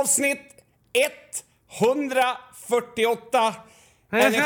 Avsnitt 148. Energi,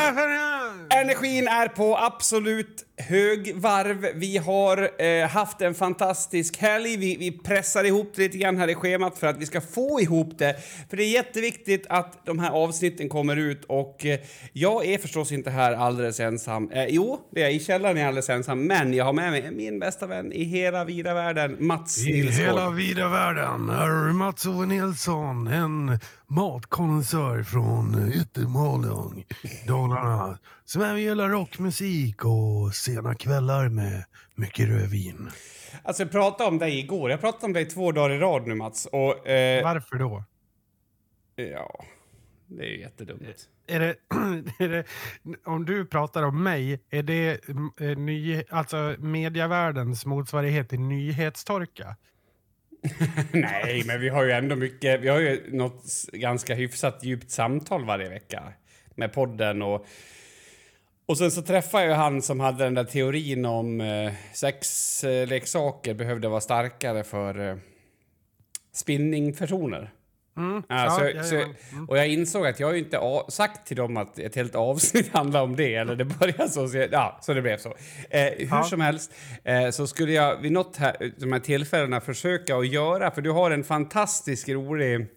energin är på absolut högvarv. Vi har eh, haft en fantastisk helg. Vi, vi pressar ihop det lite grann här i schemat för att vi ska få ihop det. För det är jätteviktigt att de här avsnitten kommer ut och eh, jag är förstås inte här alldeles ensam. Eh, jo, det är jag. I källaren är jag alldeles ensam, men jag har med mig min bästa vän i hela vida världen, Mats I Nilsson. hela vida världen är Mats-Ove Nilsson en matkonnässör från Yttermalung, Dalarna, som även gillar rockmusik och sena kvällar med mycket rödvin. Alltså, jag pratade om dig igår. Jag pratade om dig två dagar i rad nu, Mats. Och, eh, Varför då? ja, det är ju jättedumt. Är det, är det, om du pratar om mig, är det eh, ny, alltså medievärldens motsvarighet till nyhetstorka? Nej, men vi har ju ändå mycket. Vi har ju något ganska hyfsat djupt samtal varje vecka med podden och och sen så träffade jag han som hade den där teorin om eh, sexleksaker behövde vara starkare för eh, spinningpersoner. Mm. Ja, så, ja, så, ja, mm. och jag insåg att jag har ju inte a- sagt till dem att ett helt avsnitt handlar om det, eller det började så, så, ja, så det blev så. Eh, hur Ja. som helst eh, så skulle jag vid något här, de här tillfällena försöka att göra, för du har en fantastisk rolig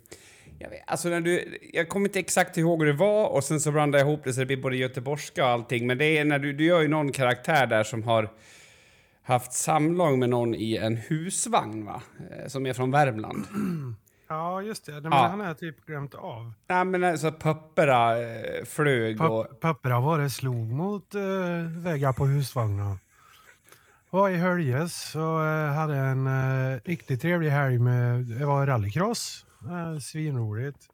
jag, vet, alltså när du, jag kommer inte exakt ihåg hur det var och sen så blandade jag ihop det så det blir både göteborgska och allting. Men det är när du, du gör ju någon karaktär där som har haft samlag med någon i en husvagn va? Eh, Som är från Värmland. ja, just det. Men Ja. Han har jag typ glömt av. Nej men alltså Pöppera eh, flög och... Papp- Pappa var det slog mot uh, väggar på husvagnar. Var i Höljes så eh, hade en uh, riktigt trevlig helg med, det var rallycross. Uh, svinroligt.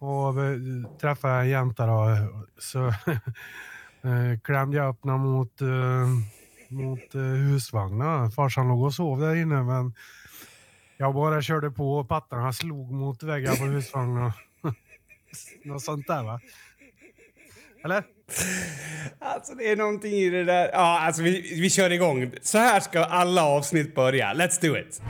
Och eh, träffade träffade en jänta då, så eh, klämde jag upp henne mot, eh, mot husvagnen. Farsan låg och sov där inne men jag bara körde på och pattarna slog mot väggar på husvagnen. Något sånt där va? Eller? Alltså det är någonting i det där... Ja, alltså vi, vi kör igång. Så här ska alla avsnitt börja. Let's do it!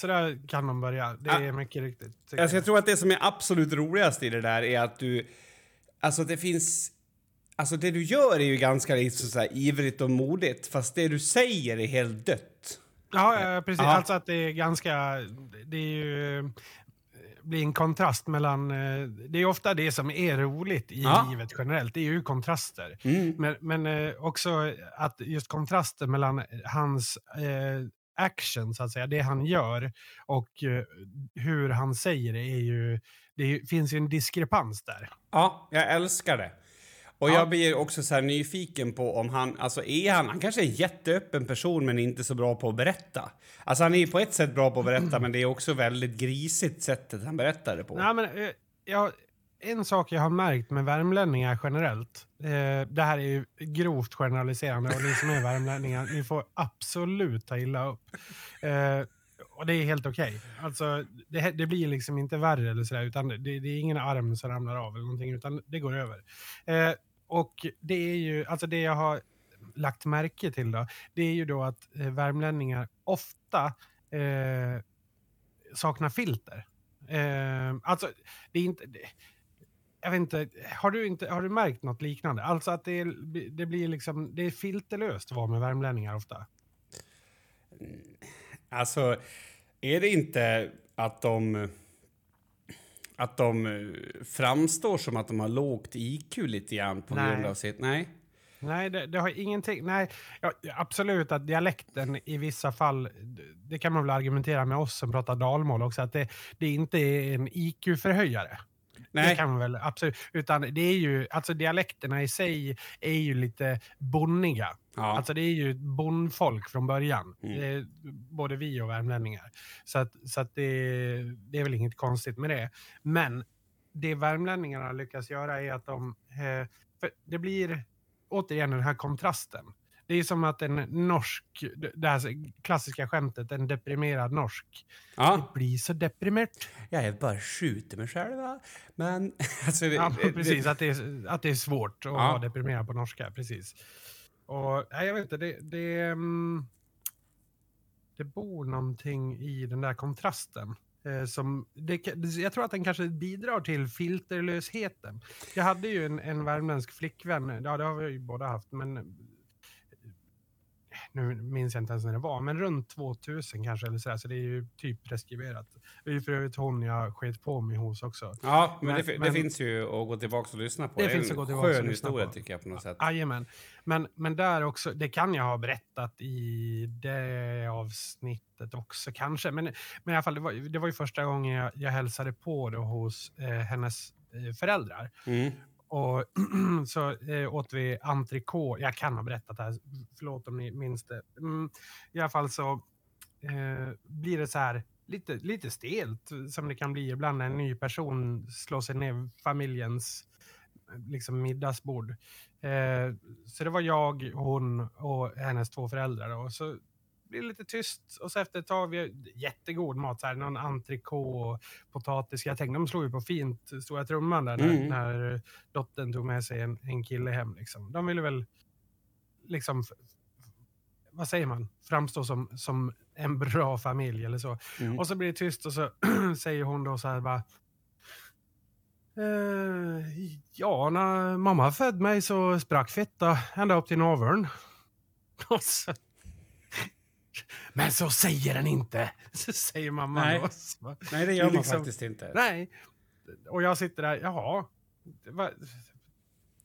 Så där kan man börja. Det är mycket riktigt. Alltså jag tror att det som är absolut roligast i det där är att du... Alltså det finns... Alltså det du gör är ju ganska liksom så här ivrigt och modigt, fast det du säger är helt dött. Ja, ja, precis. Ja. Alltså att det är ganska... Det är ju... blir en kontrast mellan... eh, Det är ofta det som är roligt i Ja. livet generellt. Det är ju kontraster. Mm. Men, men eh, också att just kontrasten mellan hans eh, action, så att säga, det han gör och eh, hur han säger det är ju... Det finns ju en diskrepans där. Ja, jag älskar det. Och Ja. jag blir också så här nyfiken på om han, alltså är han, han kanske är en jätteöppen person men inte så bra på att berätta. Alltså han är ju på ett sätt bra på att berätta men det är också väldigt grisigt sättet han berättar det på. Nej, men, eh, jag, en sak jag har märkt med värmlänningar generellt, eh, det här är ju grovt generaliserande och ni som är värmlänningar, ni får absolut ta illa upp. Eh, och det är helt okej. Alltså, det, det blir liksom inte värre eller sådär, utan det, det är ingen arm som ramlar av eller någonting, utan det går över. Eh, och det är ju, alltså det jag har lagt märke till då, det är ju då att eh, värmlänningar ofta eh, saknar filter. Eh, alltså, det är inte... Jag vet inte, har du, inte, har du märkt något liknande? Alltså att det, det blir liksom, det är filterlöst att vara med värmlänningar ofta. Alltså, är det inte att de... Att de eh, framstår som att de har lågt IQ lite grann på Nej. grund av sitt... Nej. Nej, det, det har ingenting. Nej, ja, absolut att dialekten i vissa fall, det- det kan man väl argumentera med oss som pratar dalmål också, att det, det inte är en IQ-förhöjare. Det Nej. kan man väl absolut. Utan det är ju, alltså dialekterna i sig är ju lite bonniga. Ja. Alltså det är ju bondfolk från början. Mm. Det är både vi och värmlänningar. Så, att, så att det, det är väl inget konstigt med det. Men det värmlänningarna lyckas göra är att de... Eh, det blir återigen den här kontrasten. Det är som att en norsk, det här klassiska skämtet, en deprimerad norsk. Ja. Det blir så deprimerat. Jag bara skjuter mig själv. Men... Alltså, det, ja, precis. Det, att, det är, att det är svårt att ja. vara deprimerad på norska. Precis. Och nej, jag vet inte, det, det, mm, det bor någonting i den där kontrasten. Eh, som det, jag tror att den kanske bidrar till filterlösheten. Jag hade ju en, en värmländsk flickvän, ja det har vi ju båda haft, men nu minns jag inte ens när det var, men runt 2000 kanske eller så, så det är ju typ preskriberat. Det är ju för övrigt hon jag sket på mig hos också. Ja, men, men, det, men, det, finns ju att gå tillbaka och lyssna på. Det, det finns att gå tillbaka och lyssna historia på. tycker jag på något sätt. Jajamän. Men, men där också, det kan jag ha berättat i det avsnittet också kanske. Men, men i alla fall, det var, det var ju första gången jag, jag hälsade på då hos eh, hennes eh, föräldrar. Mm. Och så eh, åt vi entrecote. Jag kan ha berättat det här, förlåt om ni minns det. Mm, I alla fall så eh, blir det så här lite, lite stelt som det kan bli ibland när en ny person slår sig ner familjens eh, liksom middagsbord. Eh, så det var jag, hon och hennes två föräldrar. Och så blir lite tyst och så efter ett tag, vi har jättegod mat, så här, någon entrecote och potatis. Jag tänkte, de slog ju på fint stora trumman där när, mm. när dottern tog med sig en, en kille hem. Liksom. De ville väl liksom, vad säger man, framstå som, som en bra familj eller så. Mm. Och så blir det tyst och så säger hon då så här bara, Uh, ja, när mamma födde mig så sprack fitta ända upp till naveln. Men så säger den inte, så säger mamma. Nej, nej det gör man liksom, faktiskt inte. Nej. Och jag sitter där, jaha. Va,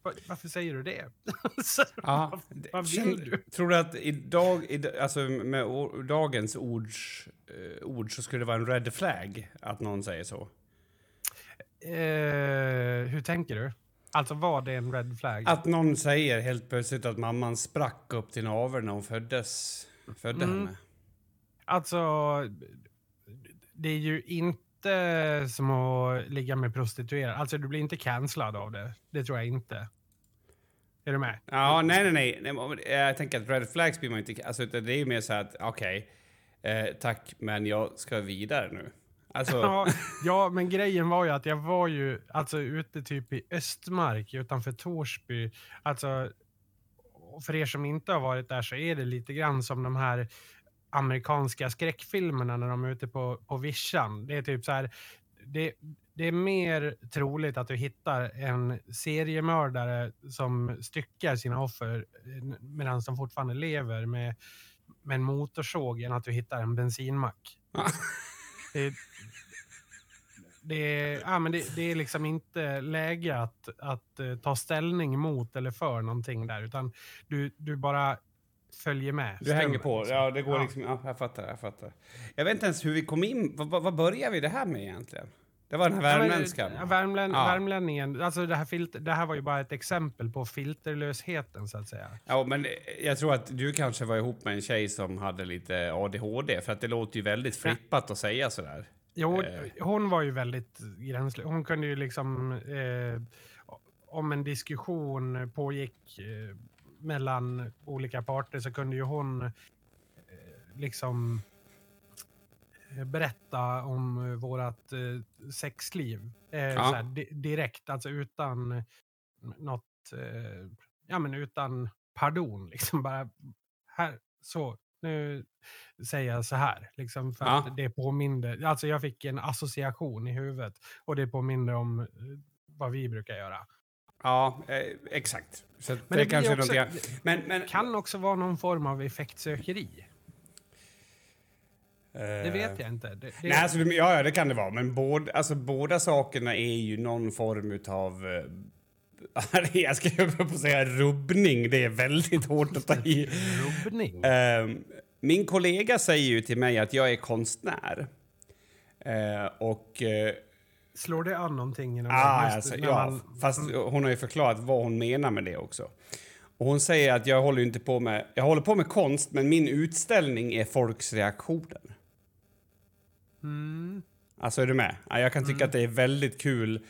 va, varför säger du det? ja, vad vill du? Tror du att idag, i, alltså med dagens ords, uh, ord så skulle det vara en red flag att någon säger så? Uh, hur tänker du? Alltså var det en red flag? Att någon säger helt plötsligt att mamman sprack upp till naveln när hon föddes födde mm. henne? Alltså, det är ju inte som att ligga med prostituerade. Alltså, du blir inte cancellad av det. Det tror jag inte. Är du med? Ja, nej, nej, nej. Jag tänker att red flags blir man inte... Alltså, det är ju mer så att, okej, okay, eh, tack, men jag ska vidare nu. Alltså... ja, ja, men grejen var ju att jag var ju alltså ute typ i Östmark utanför Torsby. Alltså för er som inte har varit där så är det lite grann som de här amerikanska skräckfilmerna när de är ute på, på vischan. Det är typ så här, det, det är mer troligt att du hittar en seriemördare som styckar sina offer eh, medan de fortfarande lever med, med en motorsåg än att du hittar en bensinmack. det, det, är, ja, men det, det, är liksom inte läge att, att uh, ta ställning mot eller för någonting där, utan du, du bara följer med. Du hänger på. Liksom. Ja, det går ja. liksom. Ja, jag fattar, jag fattar. Jag vet inte ens hur vi kom in. Vad, vad börjar vi det här med egentligen? Det var den här värmländskan? Ja, värmlän, ja. Värmlänningen. Alltså det, här filter, det här var ju bara ett exempel på filterlösheten, så att säga. Ja, men jag tror att du kanske var ihop med en tjej som hade lite ADHD, för att det låter ju väldigt flippat att säga sådär. Jo, eh. hon var ju väldigt gränslig. Hon kunde ju liksom... Eh, om en diskussion pågick eh, mellan olika parter så kunde ju hon eh, liksom eh, berätta om vårat eh, sexliv. Ja. Di direkt, alltså utan något... ja, men utan pardon. Liksom bara... Här, så, nu säger jag så här. Liksom för ja. att det påminner, alltså jag fick en association i huvudet och det påminner om vad vi brukar göra. Ja, eh, exakt. Så men det, det kanske också, någonting... men, men, kan också vara någon form av effektsökeri. Det vet jag inte. Det, det... Nej, alltså, ja, det kan det vara. Men båda, alltså, båda sakerna är ju någon form av... Eh, jag skulle på säga rubbning. Det är väldigt hårt att ta i. rubbning? Uh, min kollega säger ju till mig att jag är konstnär. Eh, och... Eh, Slår det an någonting? Inom ah, alltså, ja, man... fast hon har ju förklarat vad hon menar med det också. Och hon säger att jag håller inte på med... Jag håller på med konst, men min utställning är folks reaktioner. Mm. Alltså, är du med? Jag kan tycka mm. att det är väldigt kul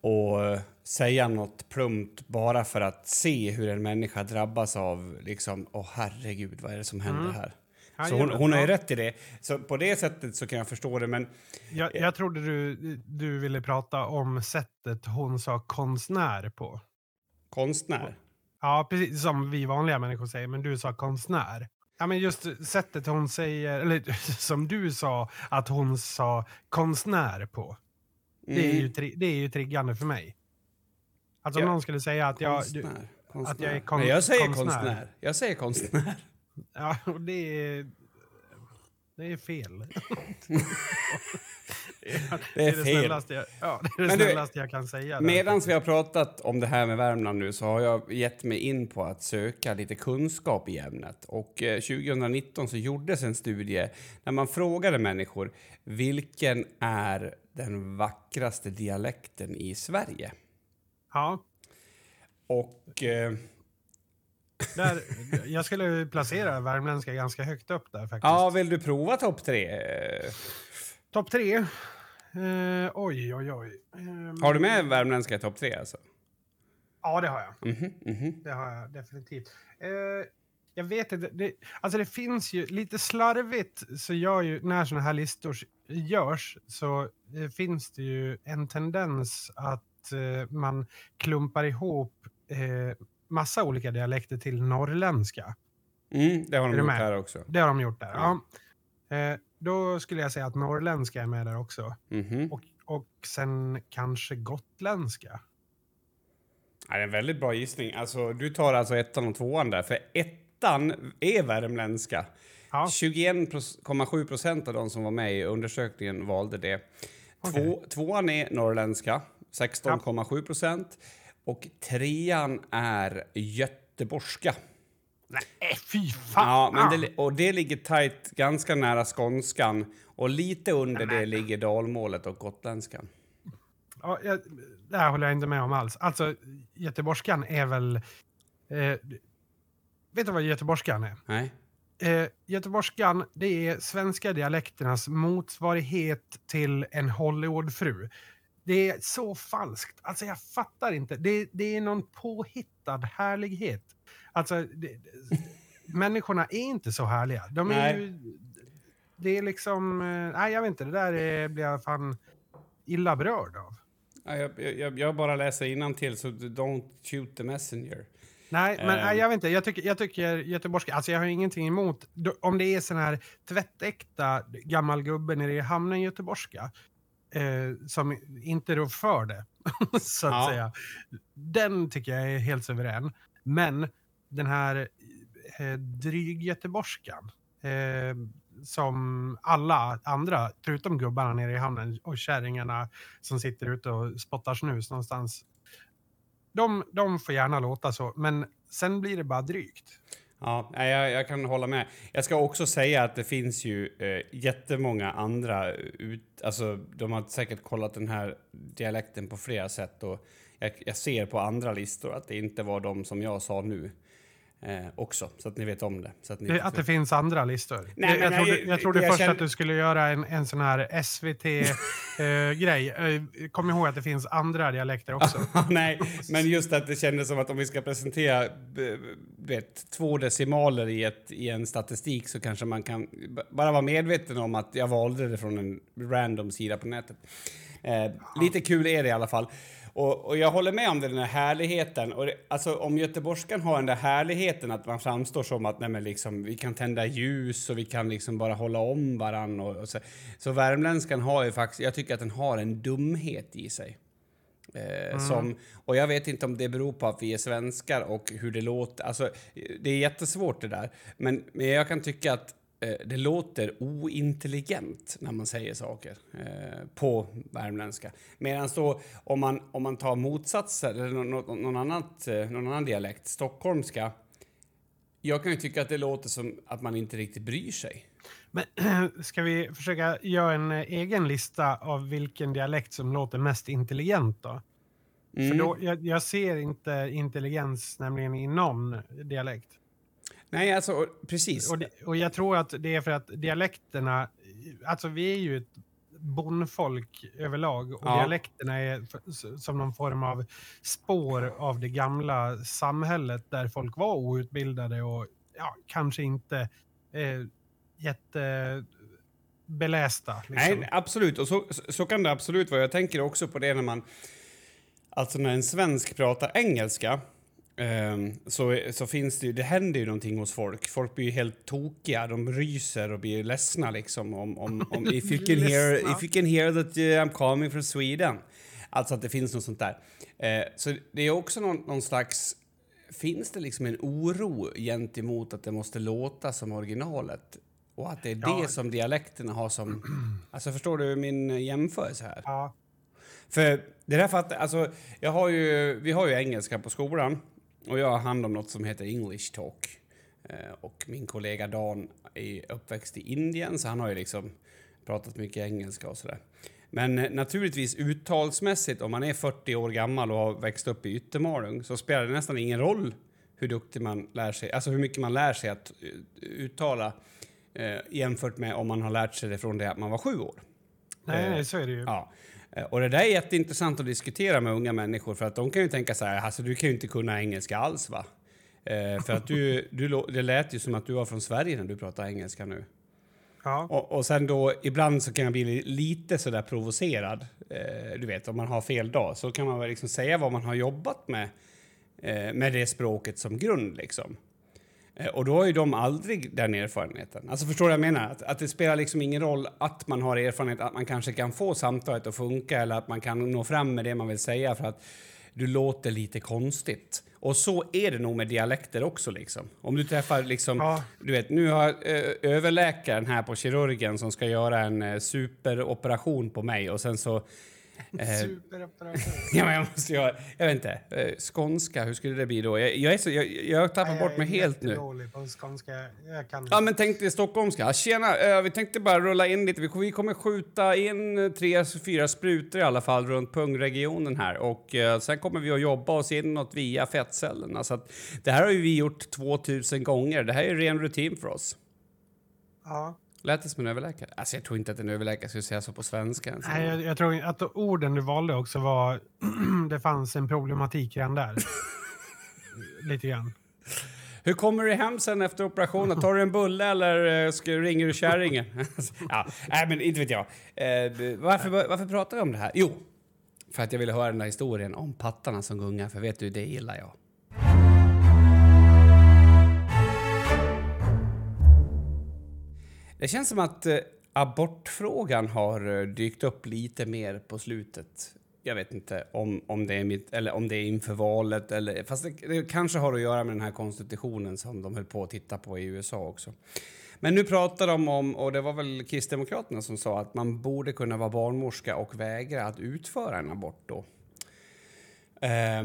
och säga något plumpt bara för att se hur en människa drabbas av liksom, åh herregud, vad är det som händer Mm. här? Ja, Så hon, hon har ju rätt i det. Så på det sättet så kan jag förstå det, men Jag, jag trodde du, du ville prata om sättet hon sa konstnär på. konstnär. Ja, precis som vi vanliga människor säger, men du sa konstnär. Ja, men just sättet hon säger, eller som du sa att hon sa konstnär på. Det, är ju, Mm. det är ju triggande för mig. Alltså om Ja, någon skulle säga att jag... Du, konstnär. att jag är kon- Nej, jag säger konstnär. konstnär. Jag säger konstnär. ja, och det är... Det är fel. Det är det fel. snällaste jag, ja, det är det snällaste jag kan säga. Medan vi har pratat om det här med Värmland nu så har jag gett mig in på att söka lite kunskap i ämnet. Och eh, 2019 så gjordes en studie där man frågade människor vilken är den vackraste dialekten i Sverige? Ja, Och eh, där, jag skulle placera värmländska ganska högt upp där faktiskt. ja, vill du prova topp tre? Eh, Topp tre. Eh, oj, oj, oj. Ehm, Har du med värmländska i topp tre alltså? Ja, det har jag. Mhm, mhm. Det har jag definitivt. Eh, jag vet inte. Det, alltså det finns ju lite slarvigt så gör ju när såna här listor görs så eh, finns det ju en tendens att eh, man klumpar ihop eh, massa olika dialekter till norrländska. Mm, det har de gjort med? här också. Det har de gjort där. Ja. Ja. Eh, då skulle jag säga att norrländska är med där också. Mhm. Och, och sen kanske gotländska. Ja, det är en väldigt bra gissning. Alltså, du tar alltså ettan och tvåan där, för ettan är värmländska. Ja. 21,7 procent av de som var med i undersökningen valde det. Två, Tvåan är norrländska, 16,7 procent. Och trean är göteborgska. Nej, fy fan! Ja, men det, och det ligger tajt, ganska nära skånskan. Och lite under det ligger dalmålet och gotländskan. Ja, jag, det här håller jag inte med om alls. Alltså, göteborgskan är väl... Eh, vet du vad göteborgskan är? Nej? Eh, göteborgskan, det är svenska dialekternas motsvarighet till en Hollywoodfru. Det är så falskt. Alltså jag fattar inte. Det, det är någon påhittad härlighet. Alltså, det, människorna är inte så härliga. De är Nej. ju... Det är liksom... Eh, nej, jag vet inte. Det där är, blir jag fan illa berörd av. Ja, jag, jag, jag bara läser till så don't shoot the messenger. Nej, men Ehm. nej, jag vet inte. Jag tycker, jag tycker göteborgska, alltså jag har ingenting emot, om det är sån här tvättäkta gammal gubbe nere i hamnen göteborgska, eh, som inte rår för det, så att Ja. säga. Den tycker jag är helt suverän. Men den här eh, dryg-göteborgskan, eh, som alla andra, förutom gubbarna nere i hamnen och kärringarna som sitter ute och spottar snus någonstans, de, de får gärna låta så, men sen blir det bara drygt. Ja, jag, jag kan hålla med. Jag ska också säga att det finns ju eh, jättemånga andra ut... Alltså, de har säkert kollat den här dialekten på flera sätt och jag, jag ser på andra listor att det inte var de som jag sa nu eh, också, så att ni vet om det. Så att ni att det finns andra listor. Nej, jag, men trodde, jag- jag trodde jag först känner- att du skulle göra en, en sån här SVT-grej. Eh, kom ihåg att det finns andra dialekter också. Nej, men just att det kändes som att om vi ska presentera b- vet, två decimaler i, ett, i en statistik så kanske man kan bara vara medveten om att jag valde det från en random sida på nätet. Eh, lite kul är det i alla fall. Och, och jag håller med om den här härligheten. Och det, alltså, om göteborgskan har den där härligheten att man framstår som att nej, men liksom, vi kan tända ljus och vi kan liksom bara hålla om varann. Och, och så, så värmländskan har ju faktiskt, jag tycker att den har en dumhet i sig. Eh, som, och jag vet inte om det beror på att vi är svenskar och hur det låter. Alltså, det är jättesvårt det där. Men, men jag kan tycka att det låter ointelligent när man säger saker eh, på värmländska. Medan då om man, om man tar motsatser, eller något, någon, annat, eh, någon annan dialekt, stockholmska. Jag kan ju tycka att det låter som att man inte riktigt bryr sig. Men ska vi försöka göra en eh, egen lista av vilken dialekt som låter mest intelligent då? För Mm. då, jag, jag ser inte intelligens nämligen i någon dialekt. Nej, alltså precis. Och, det, och jag tror att det är för att dialekterna, alltså vi är ju ett bondfolk överlag och Ja. dialekterna är som någon form av spår av det gamla samhället där folk var outbildade och ja, kanske inte eh, jättebelästa. Liksom. Nej, absolut. Och så, så- så kan det absolut vara. Jag tänker också på det när man... Alltså när en svensk pratar engelska ehm, så, så finns det ju... Det händer ju någonting hos folk. Folk blir ju helt tokiga. De ryser och blir ledsna liksom om... om, om if, you can hear, if you can hear that uh, I'm coming from Sweden. Alltså att det finns något sånt där. Eh, så det är också någon, någon slags... Finns det liksom en oro gentemot att det måste låta som originalet? Och att det är Ja. det som dialekterna har som... Alltså förstår du min jämförelse här? Ja, För det där fattar... Alltså, jag har ju, vi har ju engelska på skolan och jag har hand om något som heter English Talk. Eh, och min kollega Dan är uppväxt i Indien så han har ju liksom pratat mycket engelska och sådär. Men eh, naturligtvis uttalsmässigt, om man är 40 år gammal och har växt upp i Yttermalung så spelar det nästan ingen roll hur duktig man lär sig, alltså hur mycket man lär sig att eh, uttala eh, jämfört med om man har lärt sig det från det att man var sju år. nej, Eh, så är det ju. Ja. Eh, Och det där är jätteintressant att diskutera med unga människor för att de kan ju tänka så här, alltså du kan ju inte kunna engelska alls va? Eh, för att du, du, det lät ju som att du var från Sverige när du pratar engelska nu. Ja. Och, och sen då, ibland så kan jag bli lite sådär provocerad. Eh, du vet, om man har fel dag så kan man väl liksom säga vad man har jobbat med, eh, med det språket som grund liksom. Eh, Och då har ju de aldrig den erfarenheten. Alltså förstår du vad jag menar? Att, att det spelar liksom ingen roll att man har erfarenhet, att man kanske kan få samtalet att funka eller att man kan nå fram med det man vill säga för att du låter lite konstigt. Och så är det nog med dialekter också liksom. Om du träffar liksom, Ja. du vet, nu har eh, överläkaren här på kirurgen som ska göra en eh, superoperation på mig och sen så eh, Superoperation. Ja, men jag måste ha, jag vet inte, eh, skånska, hur skulle det bli då? Jag, jag, är så, jag, jag har tappat bort mig helt nu. Jag är dålig på skånska. Jag kan Ja, men tänk dig stockholmska. Tjena, eh, vi tänkte bara rulla in lite. Vi kommer skjuta in tre, fyra sprutor i alla fall runt pungregionen här och sen kommer vi att jobba oss inåt via fettcellerna. Så att, det här har ju vi gjort 2000 gånger. Det här är ren rutin för oss. Ja. Lät det som en överläkare? Alltså, jag tror inte att en överläkare skulle säga så på svenska. ens. Nej, jag, jag tror att orden du valde också var... det fanns en problematik redan där. Lite grann. Hur kommer du hem sen efter operationen? Tar du en bulle eller eh, ringer du kärringen? ja, nej, men inte vet jag. Eh, varför, varför pratar vi om det här? Jo, för att jag ville höra den där historien om pattarna som gungar, för vet du, det gillar jag. Det känns som att eh, abortfrågan har eh, dykt upp lite mer på slutet. Jag vet inte om, om, det är mitt, eller om det är inför valet. Eller, fast det, det kanske har att göra med den här konstitutionen som de höll på att titta på i USA också. Men nu pratar de om, och det var väl Kristdemokraterna som sa att man borde kunna vara barnmorska och vägra att utföra en abort då. Eh,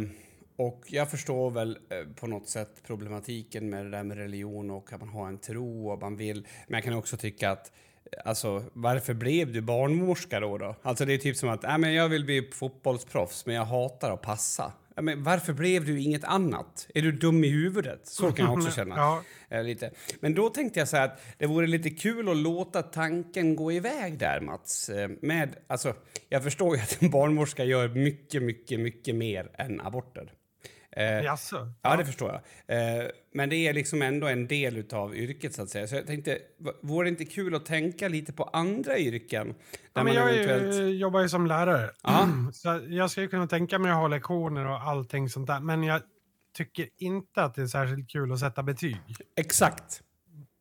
och jag förstår väl eh, på något sätt problematiken med det där med religion och att man har en tro och man vill. Men jag kan också tycka att eh, Alltså, varför blev du barnmorska då? då? Alltså, det är typ som att äh, men jag vill bli fotbollsproffs, men jag hatar att passa. Ja, men varför blev du inget annat? Är du dum i huvudet? Så kan jag också känna. Ja. Eh, lite. Men då tänkte jag så här att det vore lite kul att låta tanken gå iväg där, Mats. Eh, Med, alltså, jag förstår ju att en barnmorska gör mycket, mycket, mycket mer än aborter. Eh, Jaså? Ja, det förstår jag. Eh, men det är liksom ändå en del av yrket, så att säga. Så jag tänkte, vore det inte kul att tänka lite på andra yrken? Ja, men man jag eventuellt... ju- jobbar ju som lärare. Ja. Så jag skulle kunna tänka mig att ha lektioner och allting sånt där. Men jag tycker inte att det är särskilt kul att sätta betyg. Exakt.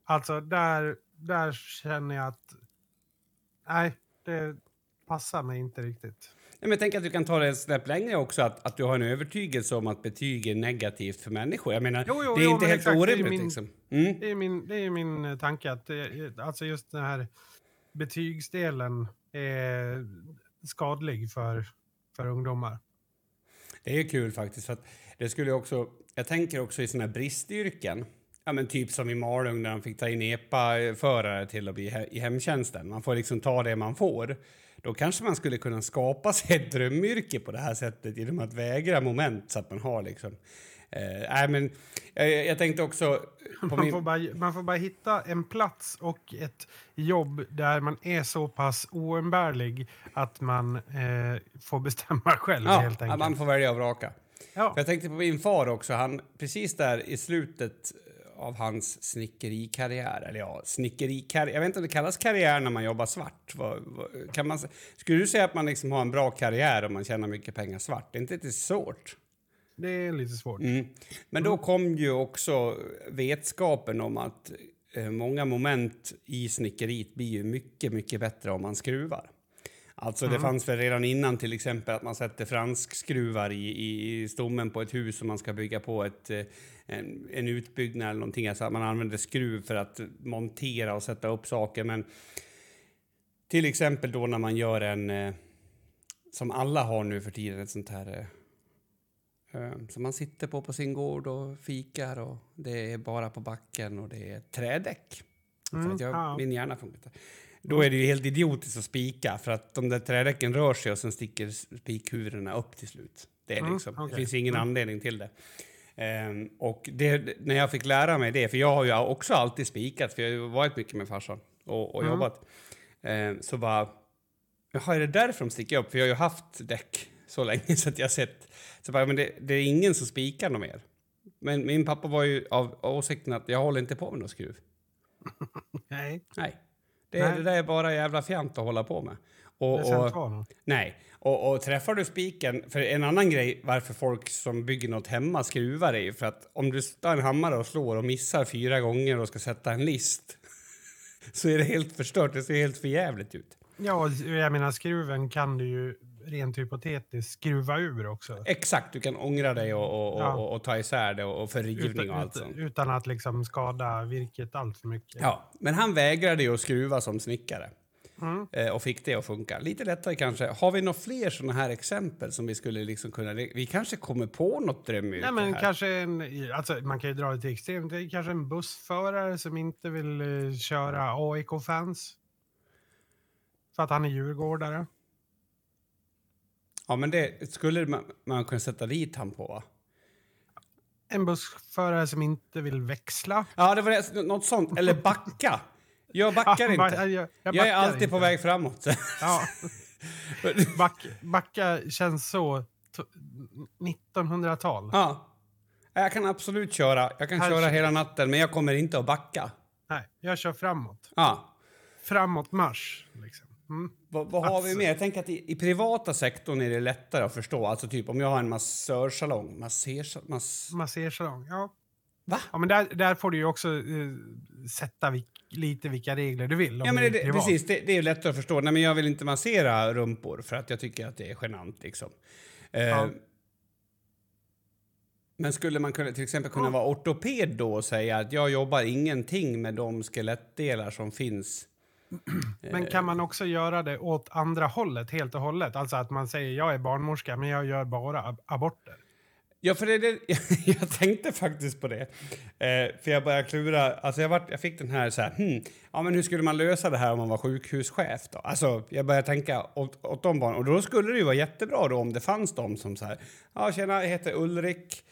Alltså där, där känner jag att... Nej, det passar mig inte riktigt. Nej, men jag tänker att du kan ta det ett snäpp längre också, att, att du har en övertygelse om att betyg är negativt för människor. Jag menar, Jo, jo, det är jo, inte helt exakt, det är orimligt. min- Liksom. Mm. Det är min, det är min eh, tanke att det, alltså just den här betygsdelen är skadlig för, för ungdomar. Det är kul faktiskt. För det skulle också, jag tänker också i såna här bristyrken. Ja, men typ som i Malung när de fick ta in EPA-förare till att bli he- i hemtjänsten. Man får liksom ta det man får. Då kanske man skulle kunna skapa sig ett drömyrke på det här sättet genom att vägra moment så att man har liksom... Eh, nej, men jag, jag tänkte också, man, min... får bara, man får bara hitta en plats och ett jobb där man är så pass oumbärlig att man eh, får bestämma själv. Ja, helt enkelt. man får välja och vraka. Ja. För jag tänkte på min far också. Han, precis där i slutet av hans snickerikarriär. Eller ja, snickerikarriär. Jag vet inte om det kallas karriär när man jobbar svart. Vad, vad, kan man, skulle du säga att man liksom har en bra karriär om man tjänar mycket pengar svart? Det är inte lite svårt? Det är lite svårt. Mm. Men då kom ju också vetskapen om att eh, många moment i snickeriet blir ju mycket, mycket bättre om man skruvar. Alltså mm. det fanns väl redan innan till exempel att man sätter franskskruvar i, i, i stommen på ett hus om man ska bygga på ett, eh, en, en utbyggnad eller någonting. Alltså att man använder skruv för att montera och sätta upp saker. Men till exempel då när man gör en, eh, som alla har nu för tiden, ett sånt här eh, som man sitter på på sin gård och fikar och det är bara på backen och det är trädäck. Mm, för att jag, ja. Min hjärna funkar. Då är det ju helt idiotiskt att spika för att de där trädäcken rör sig och sen sticker spikhuvudena upp till slut. Det, är mm, liksom, okay. det finns ingen mm. anledning till det. Um, och det, när jag fick lära mig det, för jag har ju också alltid spikat, för jag har varit mycket med farsan och, och mm. jobbat, um, så bara, jaha, är det därför de sticker upp? För jag har ju haft däck så länge så att jag sett, så bara, men det, det är ingen som spikar något mer. Men min pappa var ju av åsikten att jag håller inte på med någon skruv. Nej. Nej. Det, nej. det där är bara jävla fjant att hålla på med. Och, och, nej. Och, och träffar du spiken, för en annan grej varför folk som bygger något hemma skruvar är ju för att om du tar en hammare och slår och missar fyra gånger och ska sätta en list så är det helt förstört, det ser helt förjävligt ut. Ja, jag menar skruven kan du ju rent hypotetiskt skruva ur också. Exakt, du kan ångra dig och, och, ja. och, och ta isär det och för rivning utan, och allt sånt. Utan att liksom skada virket allt för mycket. Ja, men han vägrade ju att skruva som snickare. Mm. Eh, och fick det att funka. Lite lättare kanske. Har vi några fler sådana här exempel som vi skulle liksom kunna... Vi kanske kommer på något drömyrke ja, men här. Kanske en, alltså, man kan ju dra det till extremt. Kanske en bussförare som inte vill uh, köra AIK-fans. För att han är djurgårdare. Ja, men det skulle man, man kunna sätta dit han på, va? En bussförare som inte vill växla. Ja, det var det, något sånt. Eller backa. Jag backar inte. Jag, jag, jag, jag är alltid inte. på väg framåt. Ja. Back, backa känns så 1900-tal. Ja. Jag kan absolut köra. Jag kan Här köra hela natten, men jag kommer inte att backa. Nej, jag kör framåt. Ja. Framåt marsch, liksom. Mm. Vad, vad har vi mer? Jag tänker att i, i, privata sektorn är det lättare att förstå. Alltså typ om jag har en massörsalong. Masser, mass... Massersalong, ja. Va? Ja, men där, där får du ju också uh, sätta vik, lite vilka regler du vill. Ja, men det, precis. Det, det, är lättare att förstå. Nej, men jag vill inte massera rumpor för att jag tycker att det är genant. Liksom. Ja. Men skulle man kunna, till exempel kunna ja. vara ortoped då och säga att jag jobbar ingenting med de skelettdelar som finns men kan man också göra det åt andra hållet helt och hållet? Alltså att man säger jag är barnmorska men jag gör bara ab aborter. Ja, för det, det, jag tänkte faktiskt på det. Eh, för jag började klura. Alltså jag, var, jag fick den här så här, hmm, ja men hur skulle man lösa det här om man var sjukhuschef då? Alltså jag började tänka åt, åt de barnen. Och då skulle det ju vara jättebra då om det fanns de som så här, ja tjena, jag heter Ulrik.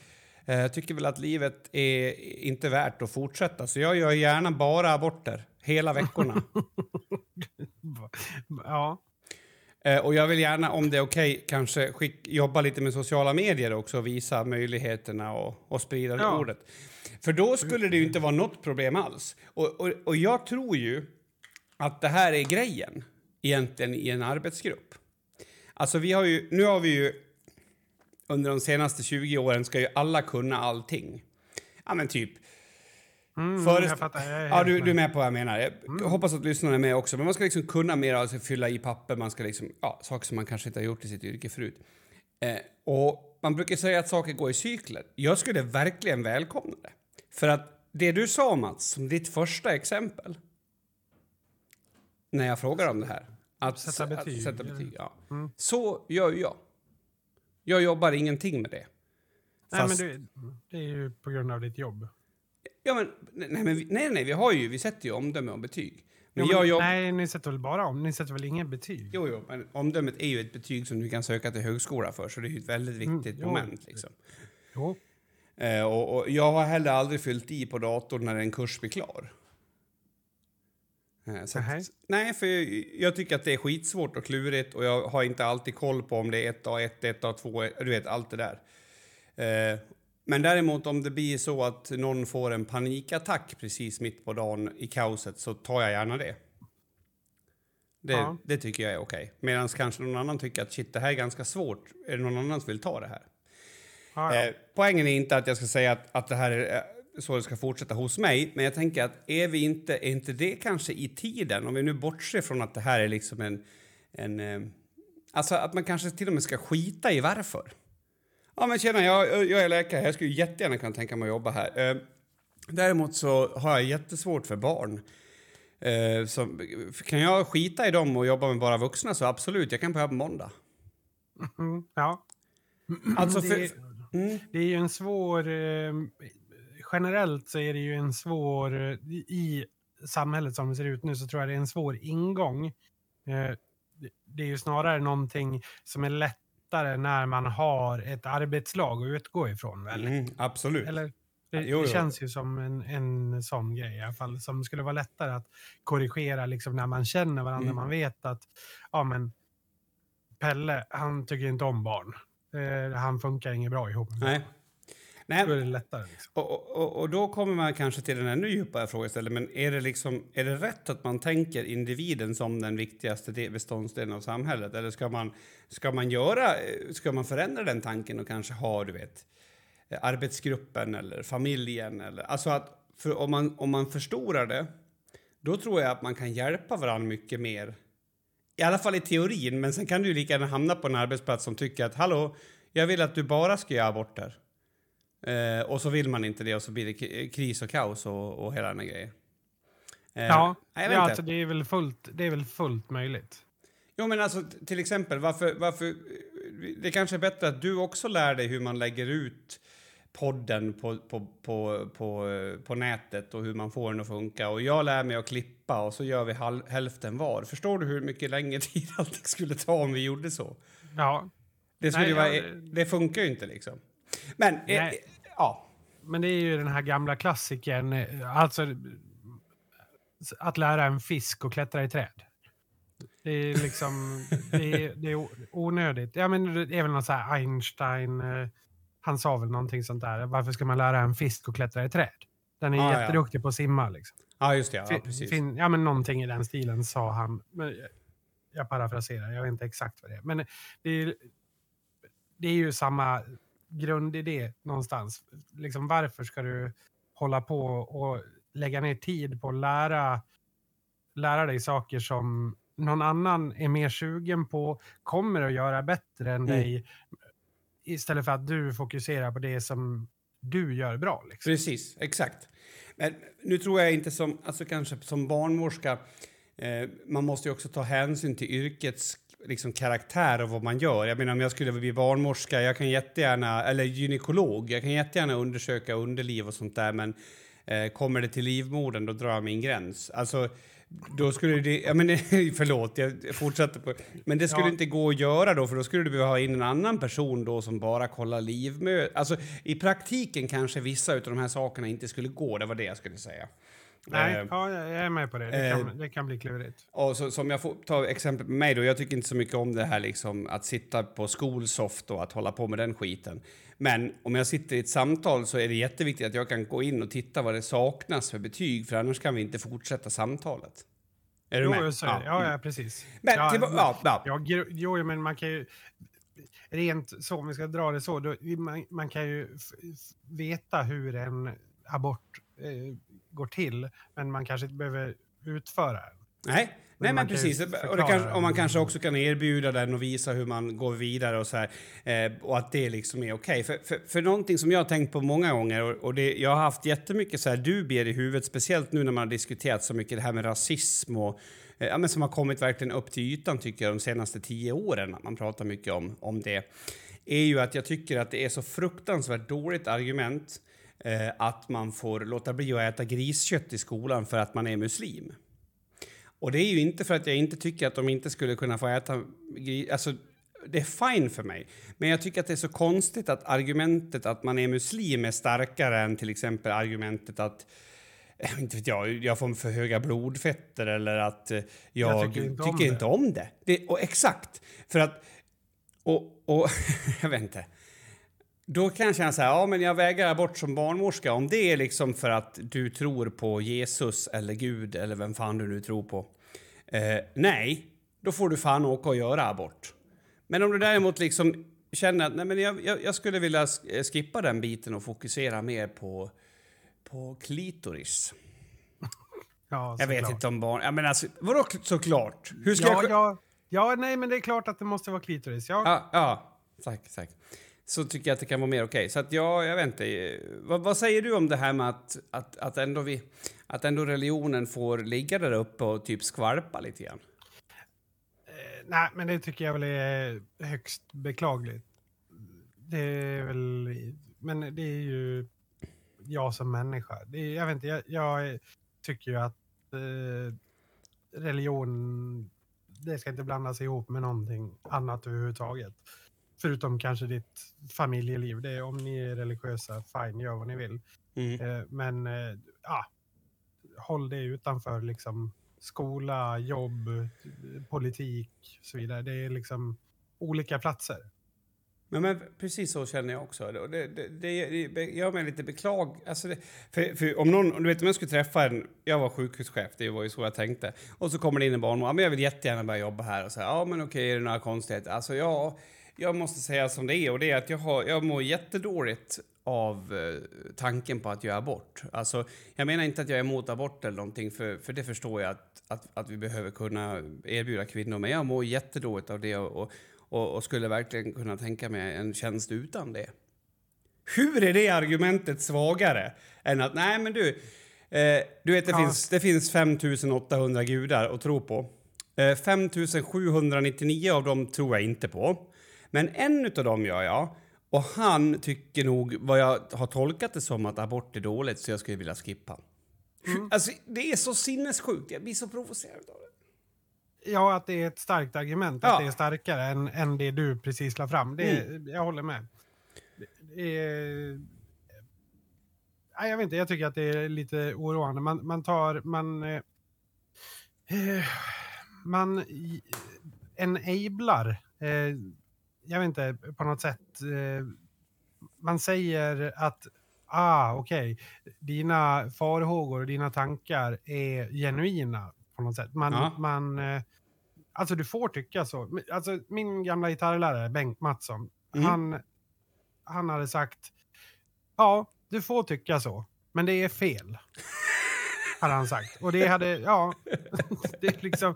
Eh, jag tycker väl att livet är inte värt att fortsätta så jag gör gärna bara aborter hela veckorna. ja. Eh, och jag vill gärna, om det är okej, okay, kanske skick, jobba lite med sociala medier också och visa möjligheterna och, och sprida ja. ordet. För då skulle det ju inte vara något problem alls. Och, och, och jag tror ju att det här är grejen egentligen i en arbetsgrupp. Alltså vi har ju, nu har vi ju under de senaste 20 åren ska ju alla kunna allting. Ja men typ Mm, Förest... jag fattar, jag ja, du, du, är med på vad jag menar. Jag mm. hoppas att lyssnarna är med också. Men man ska liksom kunna mer, alltså fylla i papper, man ska liksom, ja, saker som man kanske inte har gjort i sitt yrke förut. Eh, och man brukar säga att saker går i cykler. Jag skulle verkligen välkomna det. För att det du sa Mats, som ditt första exempel, när jag frågar om det här, att sätta betyg, att sätta betyg ja. Mm. så gör jag. Jag jobbar ingenting med det. Nej, Fast... men du, det är ju på grund av ditt jobb. Ja, men, nej, men, nej, nej, vi har ju, vi sätter ju omdöme och betyg. Men jo, men, jobb... Nej, ni sätter väl bara om, ni sätter väl inget betyg? Jo, jo, men omdömet är ju ett betyg som du kan söka till högskola för, så det är ju ett väldigt mm, viktigt mm, moment. Liksom. Jo. Eh, och, och, jag har heller aldrig fyllt i på datorn när en kurs blir klar. Eh, så att, nej, för jag, jag, tycker att det är skitsvårt och klurigt och jag har inte alltid koll på om det är 1A1, 1A2, du vet allt det där. Eh, men däremot om det blir så att någon får en panikattack precis mitt på dagen i kaoset så tar jag gärna det. Det, ja. det tycker jag är okej. Okay. Medan kanske någon annan tycker att shit, det här är ganska svårt. Är det någon annan som vill ta det här? Ja, ja. Eh, poängen är inte att jag ska säga att, att det här är eh, så det ska fortsätta hos mig, men jag tänker att är vi inte, är inte det kanske i tiden, om vi nu bortser från att det här är liksom en, en eh, alltså att man kanske till och med ska skita i varför. Ja, men tjena, jag, jag är läkare. Jag skulle jättegärna kunna tänka mig att jobba här. Eh, däremot så har jag jättesvårt för barn. Eh, så kan jag skita i dem och jobba med bara vuxna så absolut, jag kan börja på måndag. Mm, ja. Alltså för, det, mm. det, är ju en svår... Eh, generellt så är det ju en svår... I samhället som det ser ut nu så tror jag det är en svår ingång. Eh, det är ju snarare någonting som är lätt lättare när man har ett arbetslag att utgå ifrån. Väl? Mm, absolut. Eller, det, jo, det känns ju som en, en sån grej i alla fall, som skulle vara lättare att korrigera liksom, när man känner varandra. Mm. Man vet att ja, men, Pelle, han tycker inte om barn. Eh, han funkar inget bra ihop. Nej. Nej, då är det lättare. Liksom. Och, och, och, då kommer man kanske till den ännu djupare frågeställningen. Men är det, liksom, är det rätt att man tänker individen som den viktigaste beståndsdelen av samhället? Eller ska man, ska man, göra, ska man förändra den tanken och kanske ha, du vet, arbetsgruppen eller familjen? Eller, alltså att om, man, om man förstorar det, då tror jag att man kan hjälpa varandra mycket mer. I alla fall i teorin, men sen kan du lika gärna hamna på en arbetsplats som tycker att hallå, jag vill att du bara ska göra aborter. Eh, och så vill man inte det och så blir det kris och kaos och, och hela den grejen. Eh, ja, ja alltså det, är väl fullt, det är väl fullt möjligt. Jo, men alltså till exempel, varför, varför... Det kanske är bättre att du också lär dig hur man lägger ut podden på, på, på, på, på nätet och hur man får den att funka. Och jag lär mig att klippa och så gör vi halv, hälften var. Förstår du hur mycket längre tid allt skulle ta om vi gjorde så? Ja. Det, skulle Nej, vara, ja, det funkar ju inte liksom. Men eh, Ja. Men det är ju den här gamla klassikern, eh, alltså att lära en fisk att klättra i träd. Det är liksom, det är, det är onödigt. Ja, men det är väl någon så här Einstein, eh, han sa väl någonting sånt där. Varför ska man lära en fisk att klättra i träd? Den är ah, jätteduktig ja. på att simma liksom. Ja, just det. Ja, precis. Fin, ja, men någonting i den stilen sa han. Men jag parafraserar, jag vet inte exakt vad det är. Men det är, det är ju samma grundidé någonstans. Liksom, varför ska du hålla på och lägga ner tid på att lära, lära dig saker som någon annan är mer sugen på, kommer att göra bättre än mm. dig, istället för att du fokuserar på det som du gör bra. Liksom. Precis, exakt. Men nu tror jag inte som, alltså kanske som barnmorska, eh, man måste ju också ta hänsyn till yrkets liksom karaktär och vad man gör. Jag menar om jag skulle bli barnmorska, jag kan jättegärna, eller gynekolog, jag kan jättegärna undersöka underliv och sånt där men eh, kommer det till livmodern då drar jag min gräns. Alltså då skulle det, ja men förlåt, jag fortsätter på, men det skulle ja. inte gå att göra då för då skulle du behöva ha in en annan person då som bara kollar livmö... Alltså i praktiken kanske vissa av de här sakerna inte skulle gå, det var det jag skulle säga. Nej, eh, ja, jag är med på det. Det kan, eh, det kan bli klurigt. Och så, som jag får ta exempel med mig då, jag tycker inte så mycket om det här liksom att sitta på skolsoft och att hålla på med den skiten. Men om jag sitter i ett samtal så är det jätteviktigt att jag kan gå in och titta vad det saknas för betyg, för annars kan vi inte fortsätta samtalet. Är du jo, med? Så, ja. ja, ja, precis. Men, ja, till, ja, ja. ja, jo, men man kan ju... Rent så, om vi ska dra det så, då, man, man kan ju veta hur en abort eh, går till, men man kanske inte behöver utföra den. Nej, Nej, men precis. Och, kan, och, man kanske också kan erbjuda den och visa hur man går vidare och så här. Eh, och att det liksom är okej. Okay. För, för, för någonting som jag har tänkt på många gånger och, och det, jag har haft jättemycket så här dubier i huvudet, speciellt nu när man har diskuterat så mycket det här med rasism och eh, ja, men som har kommit verkligen upp till ytan tycker jag de senaste tio åren. Man pratar mycket om, om det. Är ju att jag tycker att det är så fruktansvärt dåligt argument eh, att man får låta bli att äta griskött i skolan för att man är muslim. Och det är ju inte för att jag inte tycker att de inte skulle kunna få äta gris... Alltså, det är fine för mig. Men jag tycker att det är så konstigt att argumentet att man är muslim är starkare än till exempel argumentet att eh, inte vet jag, jag får för höga blodfetter eller att jag, jag tycker, inte, tycker om inte, om det. det. Och exakt, för att... Och, och jag vet inte. Då kan jag känna så här, ja men jag vägrar bort som barnmorska om det är liksom för att du tror på Jesus eller Gud eller vem fan du nu tror på. Eh, nej, då får du fan åka och göra abort. Men om du däremot liksom känner att nej, men jag, jag, jag skulle vilja skippa den biten och fokusera mer på, på klitoris. Ja, jag vet klart. inte om barn... Ja, men alltså, vadå såklart? Hur ska ja, jag... Ja, ja, nej, men det är klart att det måste vara klitoris. Ja, ja, ja. Tack, tack. Så tycker jag att det kan vara mer okej. Okay. Så att ja, jag vet inte. Vad, vad, säger du om det här med att, att, att, ändå vi, att ändå religionen får ligga där uppe och typ skvalpa lite grann? Eh, nej, men det tycker jag väl är högst beklagligt. Det är väl, men det är ju jag som människa. Det är, jag vet inte, jag, jag tycker ju att eh, religion, det ska inte blandas ihop med någonting annat överhuvudtaget. Förutom kanske ditt familjeliv. Det är, om ni är religiösa, fine, gör vad ni vill. Mm. Eh, men eh, ja, håll det utanför liksom skola, jobb, politik och så vidare. Det är liksom olika platser. Men, men precis så känner jag också. Det, det, det, det gör mig lite beklag... Alltså för, för, om någon, du vet om jag skulle träffa en... Jag var sjukhuschef, det var ju så jag tänkte. Och så kommer det in en barnmorska. men jag vill jättegärna börja jobba här. Och så ja men okej, är det några konstigheter? Alltså ja, jag måste säga som det är. Och det är att jag, har, jag mår jättedåligt av eh, tanken på att göra abort. Alltså, jag menar inte att jag är emot abort eller någonting, för, för det förstår jag att, att, att vi behöver kunna erbjuda kvinnor. Men jag mår jättedåligt av det och, och, och skulle verkligen kunna tänka mig en tjänst utan det. Hur är det argumentet svagare än att nej men du, eh, du vet det, ja. finns, det finns 5800 gudar att tro på. Eh, 5799 av dem tror jag inte på. Men en av dem gör jag. Och han tycker nog, vad jag har tolkat det som, att abort är dåligt så jag skulle vilja skippa. Mm. Alltså, det är så sinnessjukt. Jag blir så provocerad av det. Ja, att det är ett starkt argument. Ja. Att det är starkare än, än det du precis la fram. Det, mm. Jag håller med. Det är, jag vet inte, jag tycker att det är lite oroande. Man, man tar... Man, eh, eh man enablar eh, jag vet inte, på något sätt. Eh, man säger att ah, okej, okay, dina farhågor och dina tankar är genuina på något sätt. Man, ja. man, eh, alltså du får tycka så. Alltså min gamla gitarrlärare Bengt Mattsson, mm. han, han hade sagt ja, du får tycka så, men det är fel. hade han sagt. Och det hade, ja, det är liksom,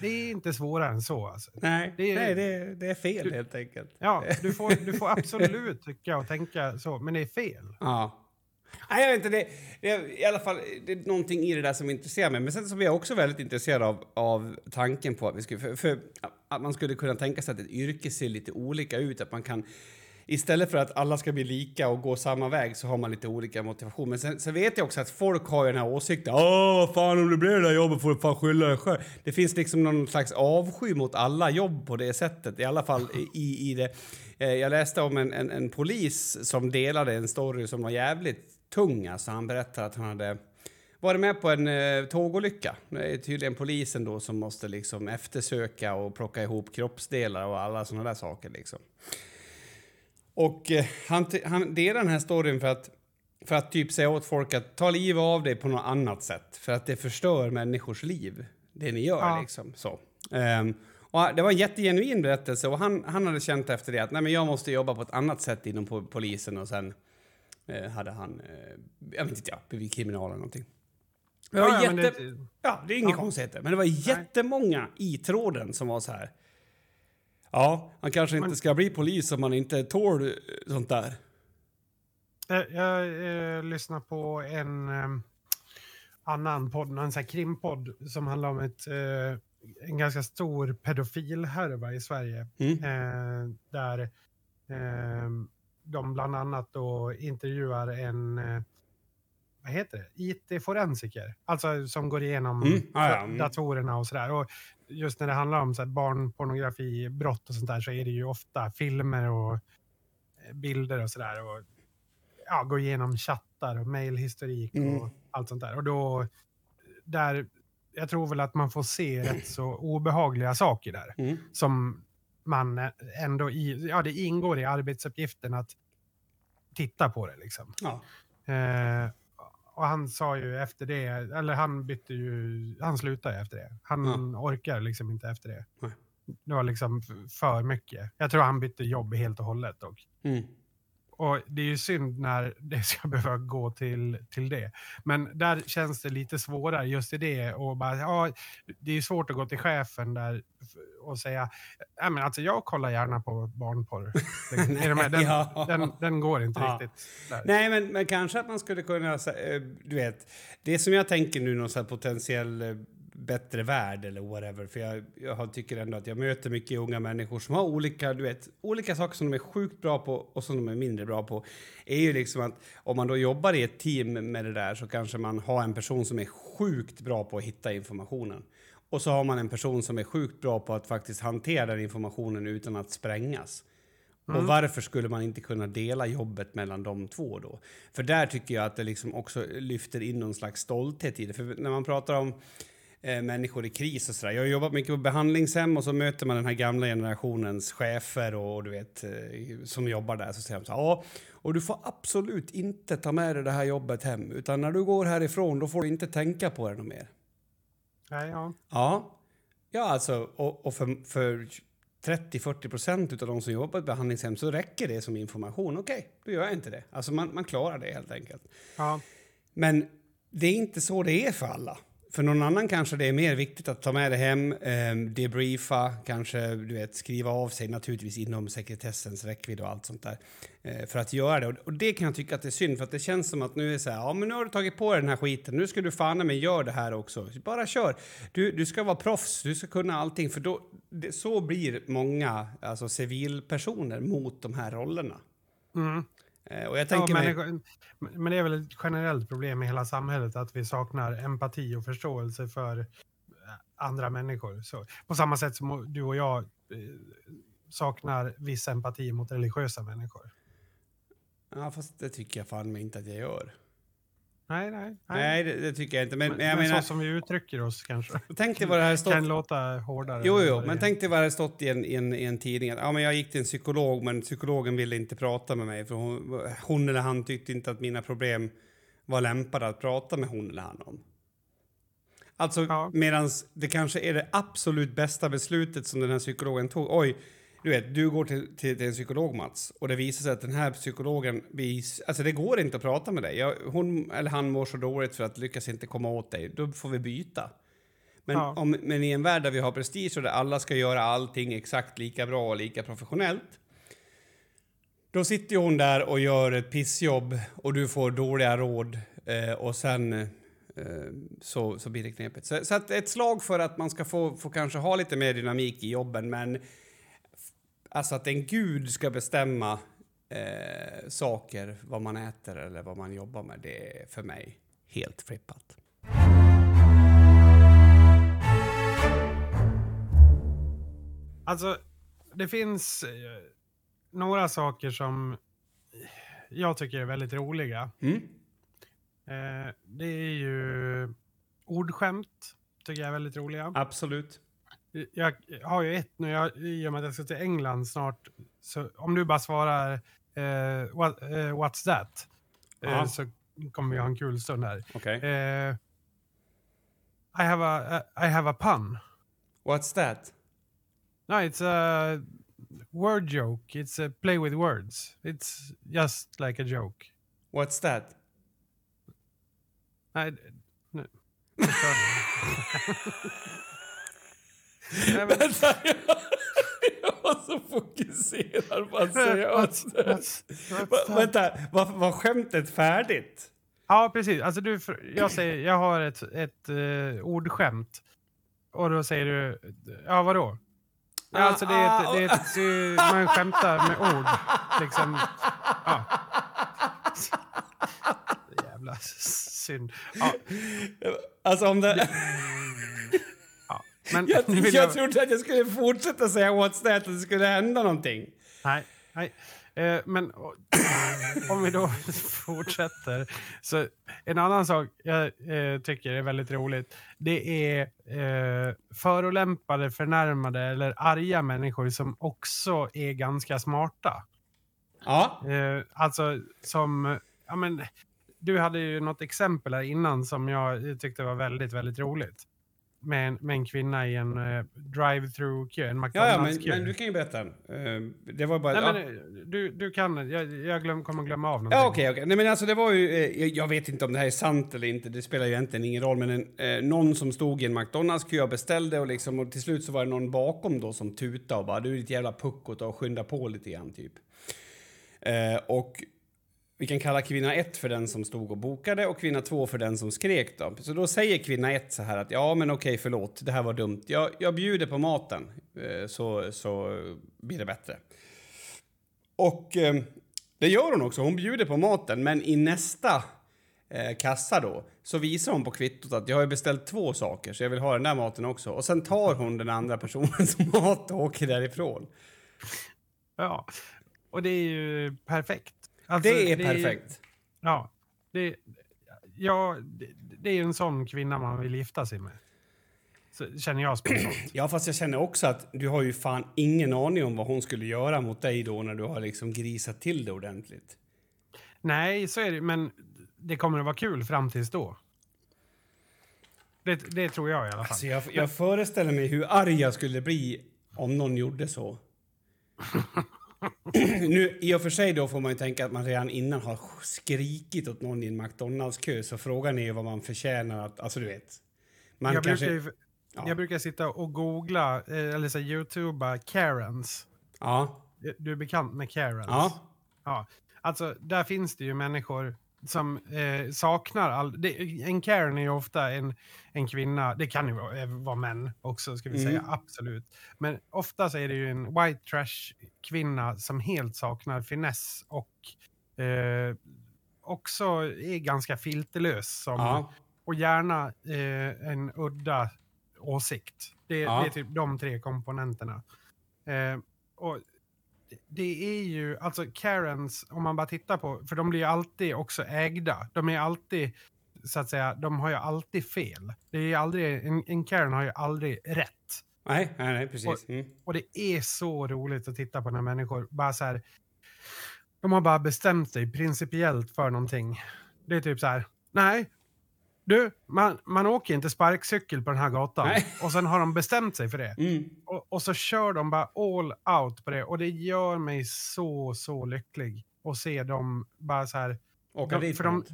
det är inte svårare än så. Alltså. Nej, det är, nej det, det är fel du, helt enkelt. Ja, du får, du får absolut tycka och tänka så, men det är fel. Ja. Nej, jag vet inte, det, det, är, i alla fall, det är någonting i det där som intresserar mig. Men sen så är jag också väldigt intresserad av, av tanken på att, vi skulle, för, för, att man skulle kunna tänka sig att ett yrke ser lite olika ut. Att man kan istället för att alla ska bli lika och gå samma väg så har man lite olika motivation. Men sen, sen vet jag också att folk har ju den här åsikten. Åh, fan om du blir det där jobbet får du fan skylla dig själv. Det finns liksom någon slags avsky mot alla jobb på det sättet. I alla fall i, i det. Eh, jag läste om en, en, en polis som delade en story som var jävligt tung. Alltså han berättade att han hade varit med på en eh, tågolycka. Det är tydligen polisen då som måste liksom eftersöka och plocka ihop kroppsdelar och alla sådana där saker. Liksom. Och eh, han, han delar den här storyn för att, för att typ säga åt folk att ta livet av dig på något annat sätt. För att det förstör människors liv, det ni gör ja. liksom. Så. Um, och det var en jättegenuin berättelse och han, han hade känt efter det att nej, men jag måste jobba på ett annat sätt inom polisen och sen eh, hade han, eh, jag vet inte, ja, blivit kriminal eller någonting. Det var ja, jätte... det, ja, det är inga ja. konstigheter, men det var jättemånga i tråden som var så här. Ja, man kanske inte ska bli polis om man inte tål eh, sånt där. Jag, jag, jag eh, lyssnar på en eh, annan podd, en sån krimpodd som handlar om ett, eh, en ganska stor pedofilhärva i Sverige. Mm. Eh, där eh, de bland annat då intervjuar en vad heter det, IT-forensiker. Alltså som går igenom Mm, ja, mm. datorerna och sådär. Och just när det handlar om så här barnpornografi, brott och sånt där så är det ju ofta filmer och eh, bilder och sådär. Och ja, gå igenom chattar och mejlhistorik Mm. och allt sånt där. Och då, där, jag tror väl att man får se rätt så obehagliga saker där. Mm. Som man eh, ändå, i, ja det ingår i arbetsuppgiften att titta på det liksom. Ja. Eh, och han sa ju efter det, eller han bytte ju, han slutade efter det. Han orkar liksom inte efter det. Nej. Det var liksom för mycket. Jag tror han bytte jobb helt och hållet. Och, Mm. Och det är ju synd när det ska behöva gå till, till det. Men där känns det lite svårare just i det. Och bara, ja, det är svårt att gå till chefen där och säga, ja, men alltså jag kollar gärna på barnporr. Liksom, i de här- den, Ja. den, den går inte Ja. riktigt. Där. Nej, men, men kanske att man skulle kunna... eh, Du vet, det som jag tänker nu, någon potentiell eh, bättre värld eller whatever. För jag, jag tycker ändå att jag möter mycket unga människor som har olika, du vet, olika saker som de är sjukt bra på och som de är mindre bra på. är ju liksom att om man då jobbar i ett team med det där så kanske man har en person som är sjukt bra på att hitta informationen. Och så har man en person som är sjukt bra på att faktiskt hantera den informationen utan att sprängas. Och varför skulle man inte kunna dela jobbet mellan de två då? För där tycker jag att det liksom också lyfter in någon slags stolthet i det. För när man pratar om eh, människor i kris och sådär. Jag har jobbat mycket på behandlingshem och så möter man den här gamla generationens chefer och du vet eh, som jobbar där så säger de så här, ja, och du får absolut inte ta med dig det här jobbet hem utan när du går härifrån då får du inte tänka på det något mer. Nej, ja. Ja, ja alltså, och, och för, för 30-40 procent av de som jobbar på ett behandlingshem så räcker det som information. Okej, då gör jag inte det. Alltså man, man klarar det helt enkelt. ja. Men det är inte så det är för alla. För någon annan kanske det är mer viktigt att ta med det hem, eh, debriefa, kanske du vet, skriva av sig, naturligtvis inom sekretessens räckvidd och allt sånt där. Eh, för att göra det. Och, och det kan jag tycka att det är synd, för att det känns som att nu är det så här, ja men nu har du tagit på dig den här skiten, nu ska du fan men gör det här också. Bara kör. Du, du ska vara proffs, du ska kunna allting, för då, det, så blir många alltså, civilpersoner mot de här rollerna. Mm. Eh, och jag Ja, tänker mig... men det är väl ett generellt problem i hela samhället att vi saknar empati och förståelse för eh, andra människor. Så, på samma sätt som du och jag eh, saknar viss empati mot religiösa människor. Ja, fast det tycker jag fan mig inte att jag gör. Nej, nej. Nej, det, det tycker jag inte. Men, Men, jag men menar, så som vi uttrycker oss kanske. tänk dig vad det här stått... Kan låta hårdare. Jo, jo, men tänk dig vad det har stått i en, i, en, i en tidning. Att, Ja, men jag gick till en psykolog, men psykologen ville inte prata med mig. För hon, hon eller han tyckte inte att mina problem var lämpade att prata med hon eller han om. Alltså, Ja. medans det kanske är det absolut bästa beslutet som den här psykologen tog. Oj, du vet, du går till, till, till en psykolog, Mats, och det visar sig att den här psykologen... Vis, alltså, det går inte att prata med dig. Jag, hon eller han mår så dåligt för att lyckas inte komma åt dig. Då får vi byta. Men, Ja. om, men i en värld där vi har prestige och där alla ska göra allting exakt lika bra och lika professionellt. Då sitter ju hon där och gör ett pissjobb och du får dåliga råd eh, och sen eh, så, så blir det knepigt. Så, så ett slag för att man ska få, få kanske ha lite mer dynamik i jobben men alltså att en gud ska bestämma eh, saker, vad man äter eller vad man jobbar med, det är för mig helt flippat. Alltså, det finns eh, några saker som jag tycker är väldigt roliga. Mm? Eh, det är ju ordskämt, tycker jag är väldigt roliga. Absolut. Jag har ju ett nu, jag, i och med att jag ska till England snart. Så om du bara svarar eh, what, eh, what's that? Eh, så kommer vi ha en kul stund här. Okej. Eh, I, have a, I have a pun. What's that? No, it's a word joke. It's a play with words. It's just like a joke. What's that? Nej, nu. Nej, men- Vänta, jag, jag var så fokuserad på att säga that? vänta, var, var skämtet färdigt? Ja, precis. Alltså du, jag, säger, jag har ett, ett uh, ordskämt. Och då säger du, ja vadå? Ja, alltså det är ett, det är ett, eh, man skämtar med ord. Liksom. Ja. Jävla synd. Ja. Alltså om det... Men Jag, jag, jag- trodde att jag skulle fortsätta säga what's that, att det skulle hända någonting. Nej, nej. Eh, men om vi då fortsätter. Så en annan sak jag eh, tycker är väldigt roligt. Det är eh, förolämpade, förnärmade eller arga människor som också är ganska smarta. Ja. Eh, alltså som, ja men, du hade ju något exempel här innan som jag tyckte var väldigt, väldigt roligt. Med en, med en kvinna i en eh, drive-through-kö, en Ja, ja men, McDonalds-kö. men du kan ju berätta. Eh, det var bara... Nej, ja. men, eh, du, du kan, jag, jag glöm, kommer glömma av någonting. Ja, okej, okej. Nej, men alltså det var ju... Eh, jag- jag vet inte om det här är sant eller inte, det spelar ju egentligen ingen roll, men en, eh, någon som stod i en McDonalds-kö och beställde och liksom, och till slut så var det någon bakom då som tutade och bara du är ditt jävla puckot och skynda på lite grann typ. Eh, och vi kan kalla kvinna 1 för den som stod och bokade och kvinna 2 för den som skrek då. Så då säger kvinna 1 så här att ja men okej förlåt, det här var dumt. Jag, jag bjuder på maten eh, så, så blir det bättre. Och eh, det gör hon också. Hon bjuder på maten, men i nästa eh, kassa då så visar hon på kvittot att jag har beställt två saker så jag vill ha den där maten också. Och sen tar hon den andra personens mat och åker därifrån. Ja. Och det är ju perfekt. Alltså, det är ju- perfekt. ja. Det, ja, det, det är en sån kvinna man vill gifta sig med. Så, känner jag spontant. Ja, fast jag känner också att du har ju fan ingen aning om vad hon skulle göra mot dig då när du har liksom grisat till det ordentligt. Nej, så är det. Men det kommer att vara kul fram tills då. Det, det tror jag i alla fall. Alltså jag, jag föreställer mig hur arg jag skulle bli om någon gjorde så. nu, I och för sig då får man ju tänka att man redan innan har skrikit åt någon i en McDonalds-kö så frågan är ju vad man förtjänar att... Alltså du vet. Man jag, kanske... brukar, ju- Ja. jag brukar sitta och googla, eh, eller så youtuba Karens. Ja. Du är bekant med Karens? Ja. Ja, alltså där finns det ju människor som eh, saknar all... Det, en Karen är ju ofta en, en kvinna, det kan ju vara, eh, vara män också ska vi Mm. säga, absolut. Men ofta så är det ju en white trash kvinna som helt saknar finess och eh, också är ganska filterlös som, Ja. och gärna eh, en udda åsikt. Det, Ja. det är typ de tre komponenterna. Eh, och det- är ju, alltså Karens, om man bara tittar på, för de blir ju alltid också ägda. De är alltid, så att säga, de har ju alltid fel. Det är ju aldrig, en, en Karen har ju aldrig rätt. Nej, nej, nej, precis. Mm. Och det är så roligt att titta på när människor bara så här, de har bara bestämt sig principiellt för någonting. Det är typ så här, nej, du, man, man åker inte sparkcykel på den här gatan. Nej. Och sen har de bestämt sig för det. Mm. Och, och så kör de bara all out på det. Och det gör mig så, så lycklig att se dem bara så här. Åka De- dit för de-.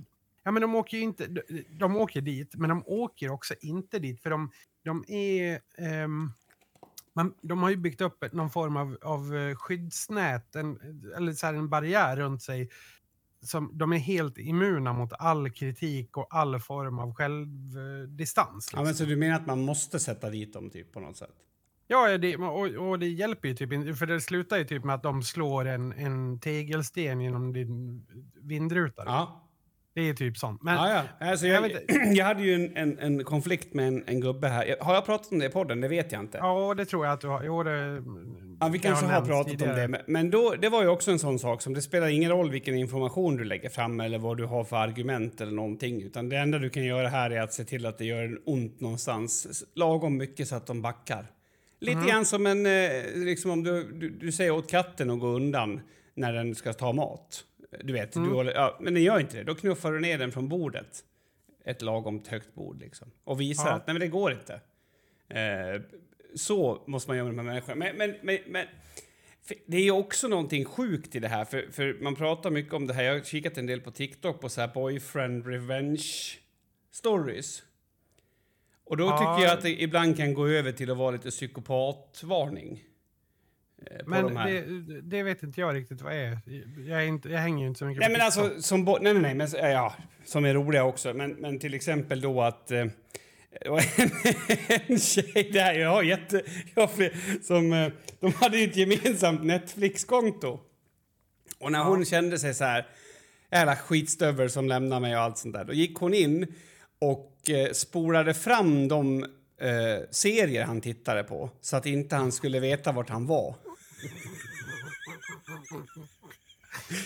Ja, men de åker ju inte. De, de åker dit, men de åker också inte dit. För de, de är... ehm, man, de har ju byggt upp någon form av, av eh, skyddsnät, en, eller så här en barriär runt sig. Som, de är helt immuna mot all kritik och all form av självdistans. Ja, men så du menar att man måste sätta dit dem typ på något sätt? Ja, ja, det, och, och det hjälper ju typ inte, för det slutar ju typ med att de slår en, en tegelsten genom din vindruta. Ja. Det är typ sånt. Men, Ja, ja. Alltså, Jag jag, jag, hade ju en, en, en konflikt med en, en gubbe här. Har jag pratat om det i podden? Det vet jag inte. ja, det tror jag att du har. Jo, det, Ja, vi kanske har pratat tidigare. om det. Men, men då, det var ju också en sån sak som det spelar ingen roll vilken information du lägger fram eller vad du har för argument eller någonting. Utan det enda du kan göra här är att se till att det gör en ont någonstans. Lagom mycket så att de backar. Lite Mhm. grann som en, eh, liksom om du, du, du säger åt katten att gå undan när den ska ta mat. Du vet, Mm. du håller, ja, men den gör inte det. Då knuffar du ner den från bordet. Ett lagom högt bord liksom. Och visar Ja. att nej men det går inte. Eh, så måste man göra med de här människorna. Men, men, men, men det är också någonting sjukt i det här, för, för man pratar mycket om det här. Jag har kikat en del på TikTok på så här boyfriend revenge stories. Och då Ja. tycker jag att det ibland kan gå över till att vara lite psykopatvarning. Eh, Men de det, det vet inte jag riktigt vad är. Jag, är inte, jag hänger ju inte så mycket Nej på men alltså, som, bo- nej, nej, nej, men, ja, som är roliga också. Men, men till exempel då att... Eh, en, en tjej där, jag har jätte... Jag som, eh, de hade ju ett gemensamt Netflix-konto. Och när hon kände sig så här... Jävla skitstövel som lämnar mig och allt sånt där. Då gick hon in och eh, spolade fram de eh, serier han tittade på så att inte han skulle veta vart han var.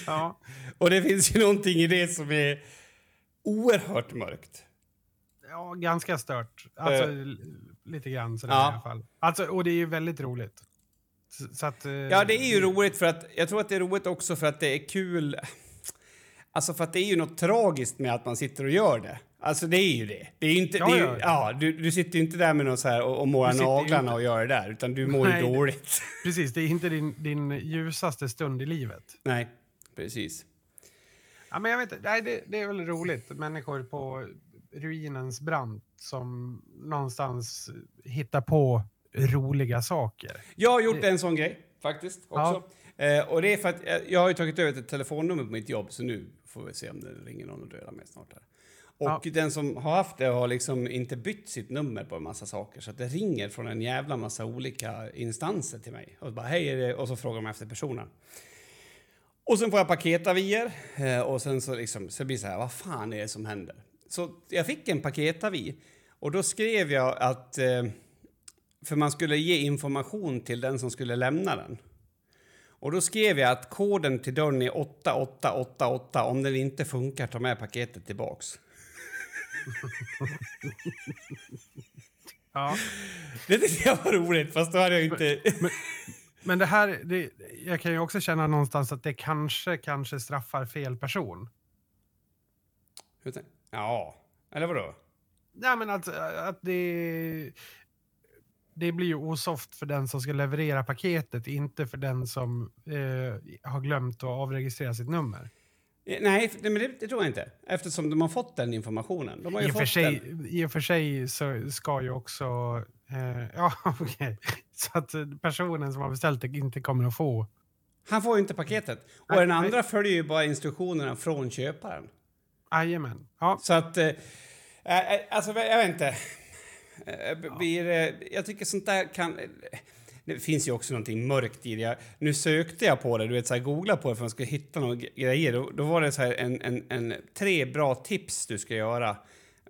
Ja. Och det finns ju någonting i det som är oerhört mörkt. ja, ganska stört. Alltså, l- lite grann sådär Ja. i alla fall. Alltså, och det är ju väldigt roligt. Så, så att, eh, Ja, det är ju roligt för att jag tror att det är roligt också för att det är kul. Alltså för att det är ju något tragiskt med att man sitter och gör det. Alltså det är ju det. Det är inte, Ja, det är ju, ja. ja, du, du sitter ju inte där med någon så här och, och målar naglarna inte- och gör det där, utan du mår Nej, ju det- dåligt. Precis, det är inte din, din ljusaste stund i livet. Nej, precis. Ja, men jag vet inte, nej, det, det är väl roligt. Människor på ruinens brant som någonstans hittar på roliga saker. Jag har gjort en sån grej faktiskt också. Eh, och det är för att jag har ju tagit över ett telefonnummer på mitt jobb så nu får vi se om det ringer någon och dödar mig snart här. Och den som har haft det har liksom inte bytt sitt nummer på en massa saker så att det ringer från en jävla massa olika instanser till mig. Och bara hej är det? och så frågar de efter personen. Och sen får jag paketavier eh, och sen så liksom så blir det så här vad fan är det som händer? Så jag fick en paketavi och då skrev jag att eh, för man skulle ge information till den som skulle lämna den. Och då skrev jag att koden till dörren är 8888. Om den inte funkar, ta med paketet tillbaks. Ja. Det tyckte jag var roligt, fast då hade jag inte... Men det här, det, jag kan ju också känna någonstans att det kanske, kanske straffar fel person. Ja, eller vadå? Nej, men att, att det, det blir ju osoft för den som ska leverera paketet, inte för den som eh, har glömt att avregistrera sitt nummer. Eh, Nej, men det, det tror jag inte. Eftersom de har fått den informationen. De har I och, för sig, den. I och för sig så ska ju också... Eh, ja, okej. Så att eh, personen som har beställt det inte kommer att få... Han får ju inte paketet. Och Nej, den nej. andra följer ju bara instruktionerna från köparen. Jajamän. Ja, Så att... Eh, eh, alltså, jag vet inte. Blir, eh, jag tycker sånt där kan... Det finns ju också någonting mörkt i det. Jag, nu sökte jag på det, du vet, så här, googla på det för att man ska hitta några grejer. Då, då var det så här en, en, en, tre bra tips du ska göra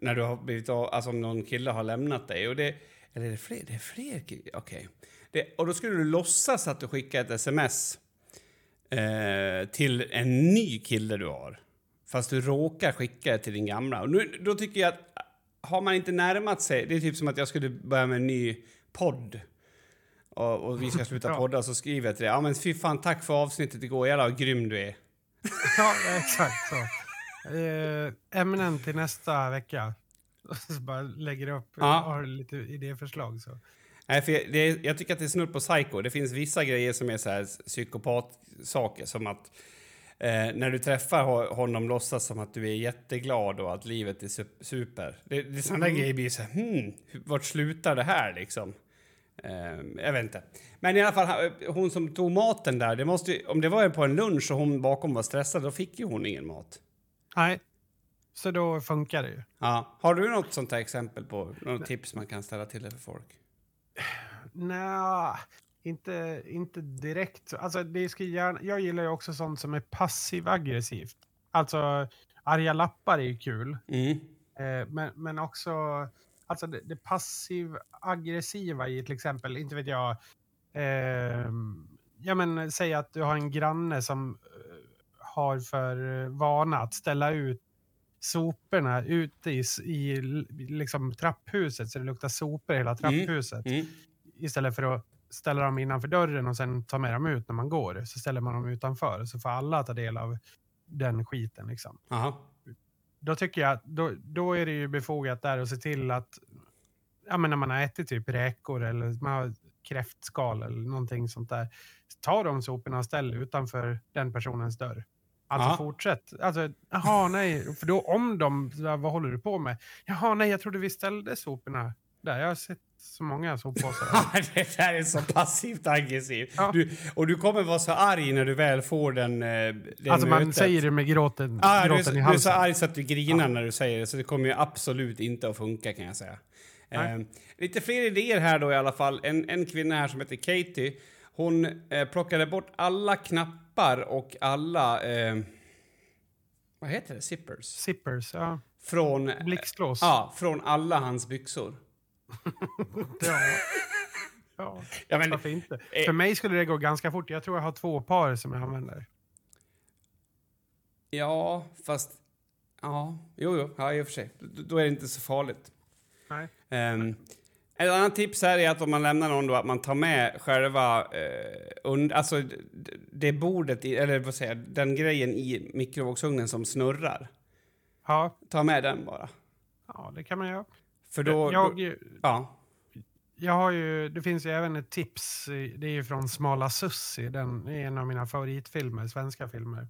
när du har blivit av, alltså om någon kille har lämnat dig. Och det, eller är det fler? Det är fler Okej. Okej. Det- Och då skulle du låtsas att du skickar ett sms eh, till en ny kille du har. Fast du råkar skicka det till din gamla. Och nu, då tycker jag att har man inte närmat sig, det är typ som att jag skulle börja med en ny podd. Och, och vi ska sluta Ja. podda så skriver jag till dig. Ja men fy fan tack för avsnittet igår, jävlar vad grym du är. ja exakt så. Eh, ämnen till nästa vecka. Så bara lägger upp, Ja. har lite idéförslag. Så. Nej, för det är, jag tycker att det är snudd på psycho. Det finns vissa grejer som är så här psykopatsaker som att eh, när du träffar ho- honom låtsas som att du är jätteglad och att livet är sup- super. Det, det, sådana Mm. grejer blir så här, hmm, vart slutar det här liksom? Eh, jag vet inte. Men i alla fall, hon som tog maten där, det måste, ju- om det var på en lunch och hon bakom var stressad, då fick ju hon ingen mat. Nej, så då funkar det ju. Ja. Har du något sånt här exempel på något tips man kan ställa till det för folk? Nej, inte, inte direkt. Alltså, det ska gärna, jag gillar ju också sånt som är passiv-aggressivt. Alltså, arga lappar är ju kul. Mm. Eh, men, men också alltså det, det passiv-aggressiva i till exempel, inte vet jag, eh, ja men säg att du har en granne som eh, har för vana att ställa ut soporna ute i, i liksom trapphuset så det luktar sopor i hela trapphuset. Mm. Istället för att ställa dem innanför dörren och sen ta med dem ut när man går så ställer man dem utanför så får alla ta del av den skiten liksom Aha. Då tycker jag att då, då är det ju befogat där att se till att ja, men när man har ätit typ räkor eller man har kräftskal eller någonting sånt där. Ta de soporna och ställ utanför den personens dörr. Alltså Ja. fortsätt. Alltså, jaha nej, för då om de, vad håller du på med? Jaha nej, jag trodde vi ställde soporna där. Jag har sett så många soppåsar. det där är så passivt aggressivt. Ja. Du, och du kommer vara så arg när du väl får den, eh, det alltså man mötet. säger det med gråten, Ah, du, gråten så- i du är halsen. så arg så att du grinar när du säger det, så det kommer ju absolut inte att funka kan jag säga. Eh, lite fler idéer här då i alla fall. En, en kvinna här som heter Katie, hon eh, plockade bort alla knappar och alla... Eh, Vad heter det? Zippers? Zippers, ja. Från... Blixtlås. Ja, från alla hans byxor. Ja. ja. Ja, men, Varför inte? eh, För mig skulle det gå ganska fort. Jag tror jag har två par som jag använder. ja, fast... Ja, jo, jo, ja, i och för sig. Då, är det inte så farligt. Nej. Um, ett annat tips här är att om man lämnar någon då, att man tar med själva eh, und, alltså det bordet, i, eller vad säger jag, den grejen i mikrovågsugnen som snurrar. Ja, Ta med den bara. ja, det kan man göra. För då... jag, då ja. jag har ju, det finns ju även ett tips. Det är ju från Smala Sussi. Den är en av mina favoritfilmer, svenska filmer.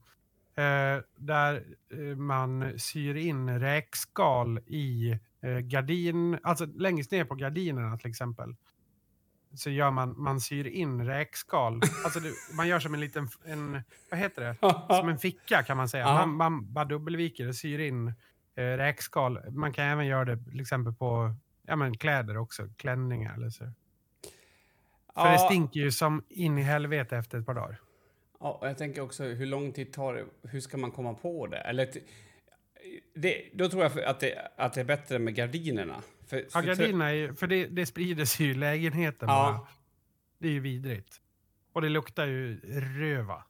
Eh, där eh, man syr in räkskal i eh, gardin, alltså längst ner på gardinerna till exempel. Så gör man, man syr in räkskal. Alltså det, man gör som en liten, en, vad heter det? Som en ficka kan man säga. Man, man bara dubbelviker och syr in eh, räkskal. Man kan även göra det till exempel på ja, men kläder också, klänningar eller så. För det stinker ju som in i helvete efter ett par dagar. Ja, och jag tänker också, hur lång tid tar det? Hur ska man komma på det? Eller, det, då tror jag att det, att det är bättre med gardinerna. För, Ja, för- gardinerna är för det, det sprider sig ju i lägenheten bara. Ja, Det är ju vidrigt. Och det luktar ju röva.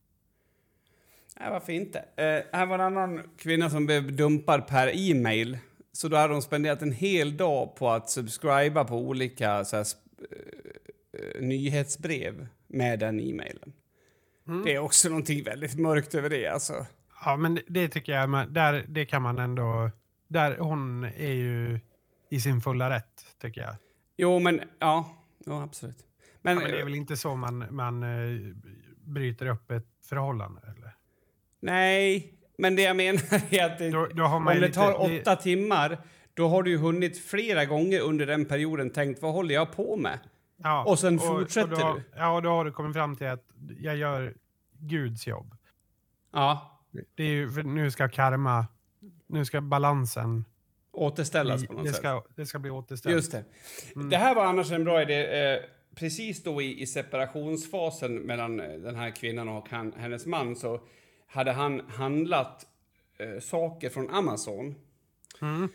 Nej, varför inte? Eh, här var en annan kvinna som blev dumpad per e-mail. Så då hade hon spenderat en hel dag på att subscriba på olika så här, eh, nyhetsbrev med den e-mailen. Mm. Det är också någonting väldigt mörkt över det. Alltså. Ja, men det, tycker jag, man, där, det kan man ändå... Där, hon är ju i sin fulla rätt, tycker jag. Jo, men ja, ja absolut. Men, Ja, men det är väl inte så man, man eh, bryter upp ett förhållande? Nej, men det jag menar är att det, Då, då om det lite- tar det- åtta timmar, då har du ju hunnit flera gånger under den perioden tänkt vad håller jag på med? Ja, Och sen fortsätter då, har- du. Ja, och då har du kommit fram till att jag gör Guds jobb. Ja, Det är ju, för nu ska karma, nu ska balansen, återställas på något det, sätt. ska, det ska bli återställt. Just det. Mm. Det här var annars en bra idé. Eh, precis då i, i separationsfasen mellan eh, den här kvinnan och han, hennes man så hade han handlat eh, saker från Amazon. Mm.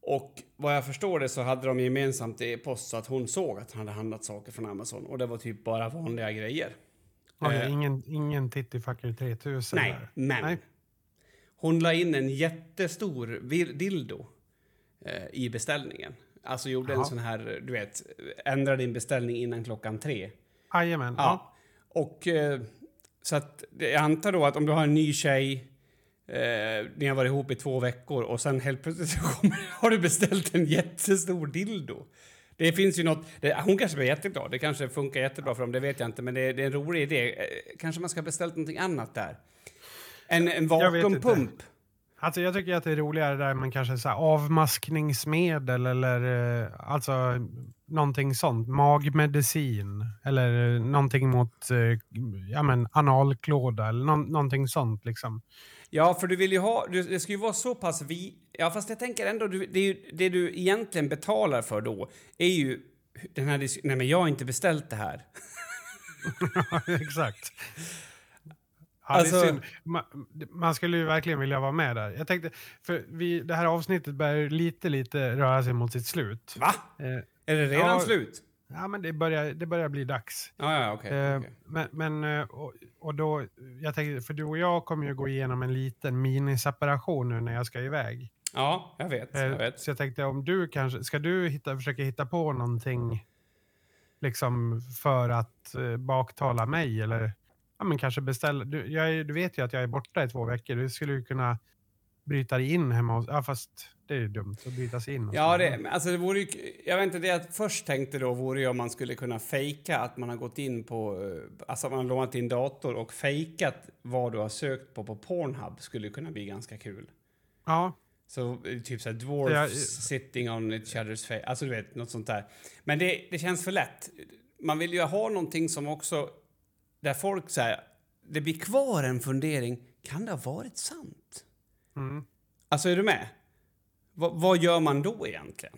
Och vad jag förstår det så hade de gemensamt i post så att hon såg att han hade handlat saker från Amazon. Och det var typ bara vanliga grejer. Okej, Eh. ingen, ingen Tittifucker 3000 Nej, där. men Nej. hon la in en jättestor dildo eh, i beställningen. Alltså gjorde en Jaha. sån här, du vet, ändra din beställning innan klockan tre. Jajamän. Ja. Ja. Och eh, så att jag antar då att om du har en ny tjej, eh, ni har varit ihop i två veckor och sen helt plötsligt så kommer, har du beställt en jättestor dildo. Det finns ju något, det, hon kanske blir jätteglad, det kanske funkar jättebra för dem, det vet jag inte, men det, det är en rolig idé. Eh, kanske man ska ha beställt någonting annat där. En, en vakuumpump. Alltså jag tycker att det är roligare där man kanske så avmaskningsmedel eller eh, alltså någonting sånt. Magmedicin eller eh, någonting mot eh, ja, men, analklåda eller nå- någonting sånt liksom. Ja, för du vill ju ha, du, det ska ju vara så pass vi... Ja, fast jag tänker ändå, du, det, är ju, det du egentligen betalar för då är ju den här Nej, men jag har inte beställt det här. Exakt. Alltså-. Man, man skulle ju verkligen vilja vara med där. Jag tänkte, för vi, det här avsnittet börjar lite, lite röra sig mot sitt slut. Va? Eh, Är det redan Ja. slut? ja, men det börjar, det börjar bli dags. Ja, ja, okej. Eh, okej. Men, men eh, och, och då, jag tänkte, för du och jag kommer ju gå igenom en liten miniseparation nu när jag ska iväg. Ja, jag vet. Jag Eh, vet. Så jag tänkte om du kanske, ska du hitta, försöka hitta på någonting liksom för att eh, baktala mig eller ja, men kanske beställa, du, jag du vet ju att jag är borta i två veckor, du skulle ju kunna bryta dig in hemma hos, ja fast det är ju dumt att bryta sig in. Ja, det, alltså det vore ju, jag vet inte, det jag först tänkte då vore ju om man skulle kunna fejka att man har gått in på, eh, alltså man har lånat din dator och fejkat vad du har sökt på på Pornhub skulle kunna bli ganska kul. Ja, Så eh, typ såhär dwarfs Jag- sitting on each other's face, alltså du vet, något sånt där. Men det, det känns för lätt. Man vill ju ha någonting som också, där folk säger, det blir kvar en fundering, kan det ha varit sant? mm. Alltså är du med? Va, vad gör man då egentligen?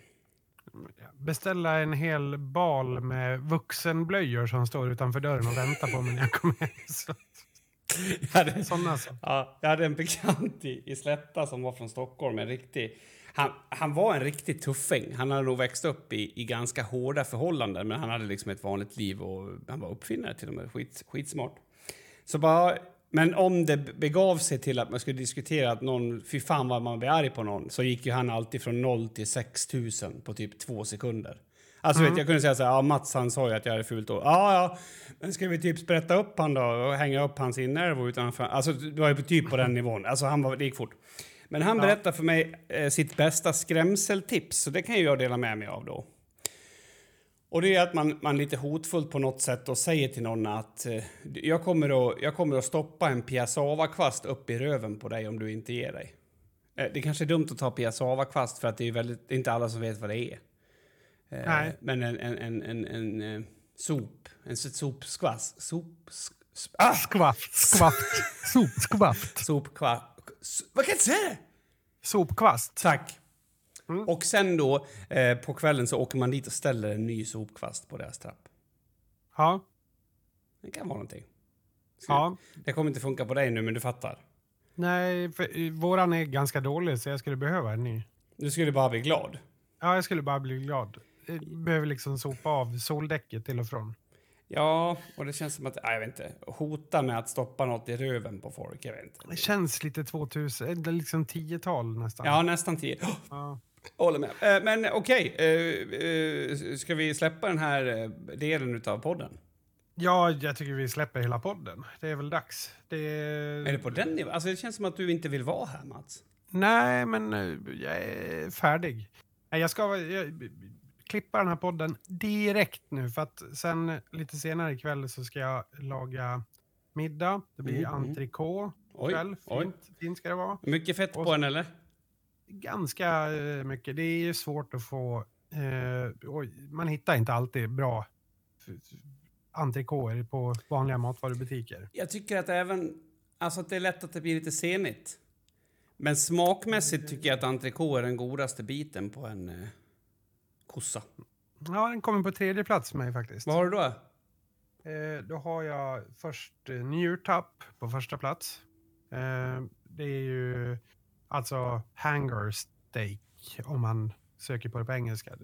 beställa en hel bal med vuxenblöjor som står utanför dörren och väntar på mig när jag kommer hem. Så- jag, hade, Såna ja, jag hade en bekant i, i Slätta som var från Stockholm. En riktig, han, han var en riktig tuffing. Han hade nog växt upp i, i ganska hårda förhållanden men han hade liksom ett vanligt liv och han var uppfinnare till och med. Skit, skitsmart. Så bara men om det begav sig till att man skulle diskutera att någon, fy fan vad man blir arg på någon, så gick ju han alltid från 0 till 6000 på typ två sekunder. Alltså mm. vet, jag kunde säga så här, ja, Mats han sa ju att jag hade fult år. Ja, ja, men ska vi typ sprätta upp han då och hänga upp hans innervor utanför? Alltså det var ju typ på den nivån. Alltså han var, det gick fort. Men han ja. berättade för mig eh, sitt bästa skrämseltips, så det kan ju jag dela med mig av då. Och det är att man, man lite hotfullt på något sätt och säger till någon att eh, jag, kommer att, jag kommer att stoppa en piassavakvast upp i röven på dig om du inte ger dig. Eh, det kanske är dumt att ta piassavakvast för att det är väldigt, inte alla som vet vad det är. Eh, Nej. Men en, en, en, en, en, en sop, en sopskvass, sop... Ah! Skvaft, skvaft, sopskvaft. Sopkvaft. Vad kan jag säga? Sopkvast. Tack. Mm. Och sen då eh, på kvällen så åker man dit och ställer en ny sopkvast på deras trapp. Ja. Det kan vara någonting. Ja. Det kommer inte funka på dig nu, men du fattar. Nej, för våran är ganska dålig så jag skulle behöva en ny. Du skulle bara bli glad? Ja, jag skulle bara bli glad. Jag behöver liksom sopa av soldäcket till och från. Ja, och det känns som att, nej, jag vet inte, hota med att stoppa något i röven på folk, jag vet inte. Det känns lite 2000, liksom 10-tal nästan. Ja, nästan 10. Ja. Håller med. Eh, men okej, okay. Eh, eh, ska vi släppa den här delen av podden? Ja, jag tycker vi släpper hela podden. Det är väl dags. Det... Är det på den nivån? Alltså, det känns som att du inte vill vara här, Mats. Nej, men jag är färdig. Jag ska jag, klippa den här podden direkt nu, för att sen lite senare ikväll så ska jag laga middag. Det blir mm. mm. entrecote kväll. Fint, fint ska det vara. Mycket fett på den, eller? ganska eh, mycket. Det är svårt att få... Eh, man hittar inte alltid bra entrecôter på vanliga matvarubutiker. Jag tycker att även... Alltså att det är lätt att det blir lite senigt. Men smakmässigt tycker jag att entrecote är den godaste biten på en eh, kossa. Ja, den kommer på tredje plats för mig faktiskt. Vad har du då? Eh, då har jag först eh, njurtapp på första plats. Eh, det är ju Alltså hanger steak om man söker på det på engelska.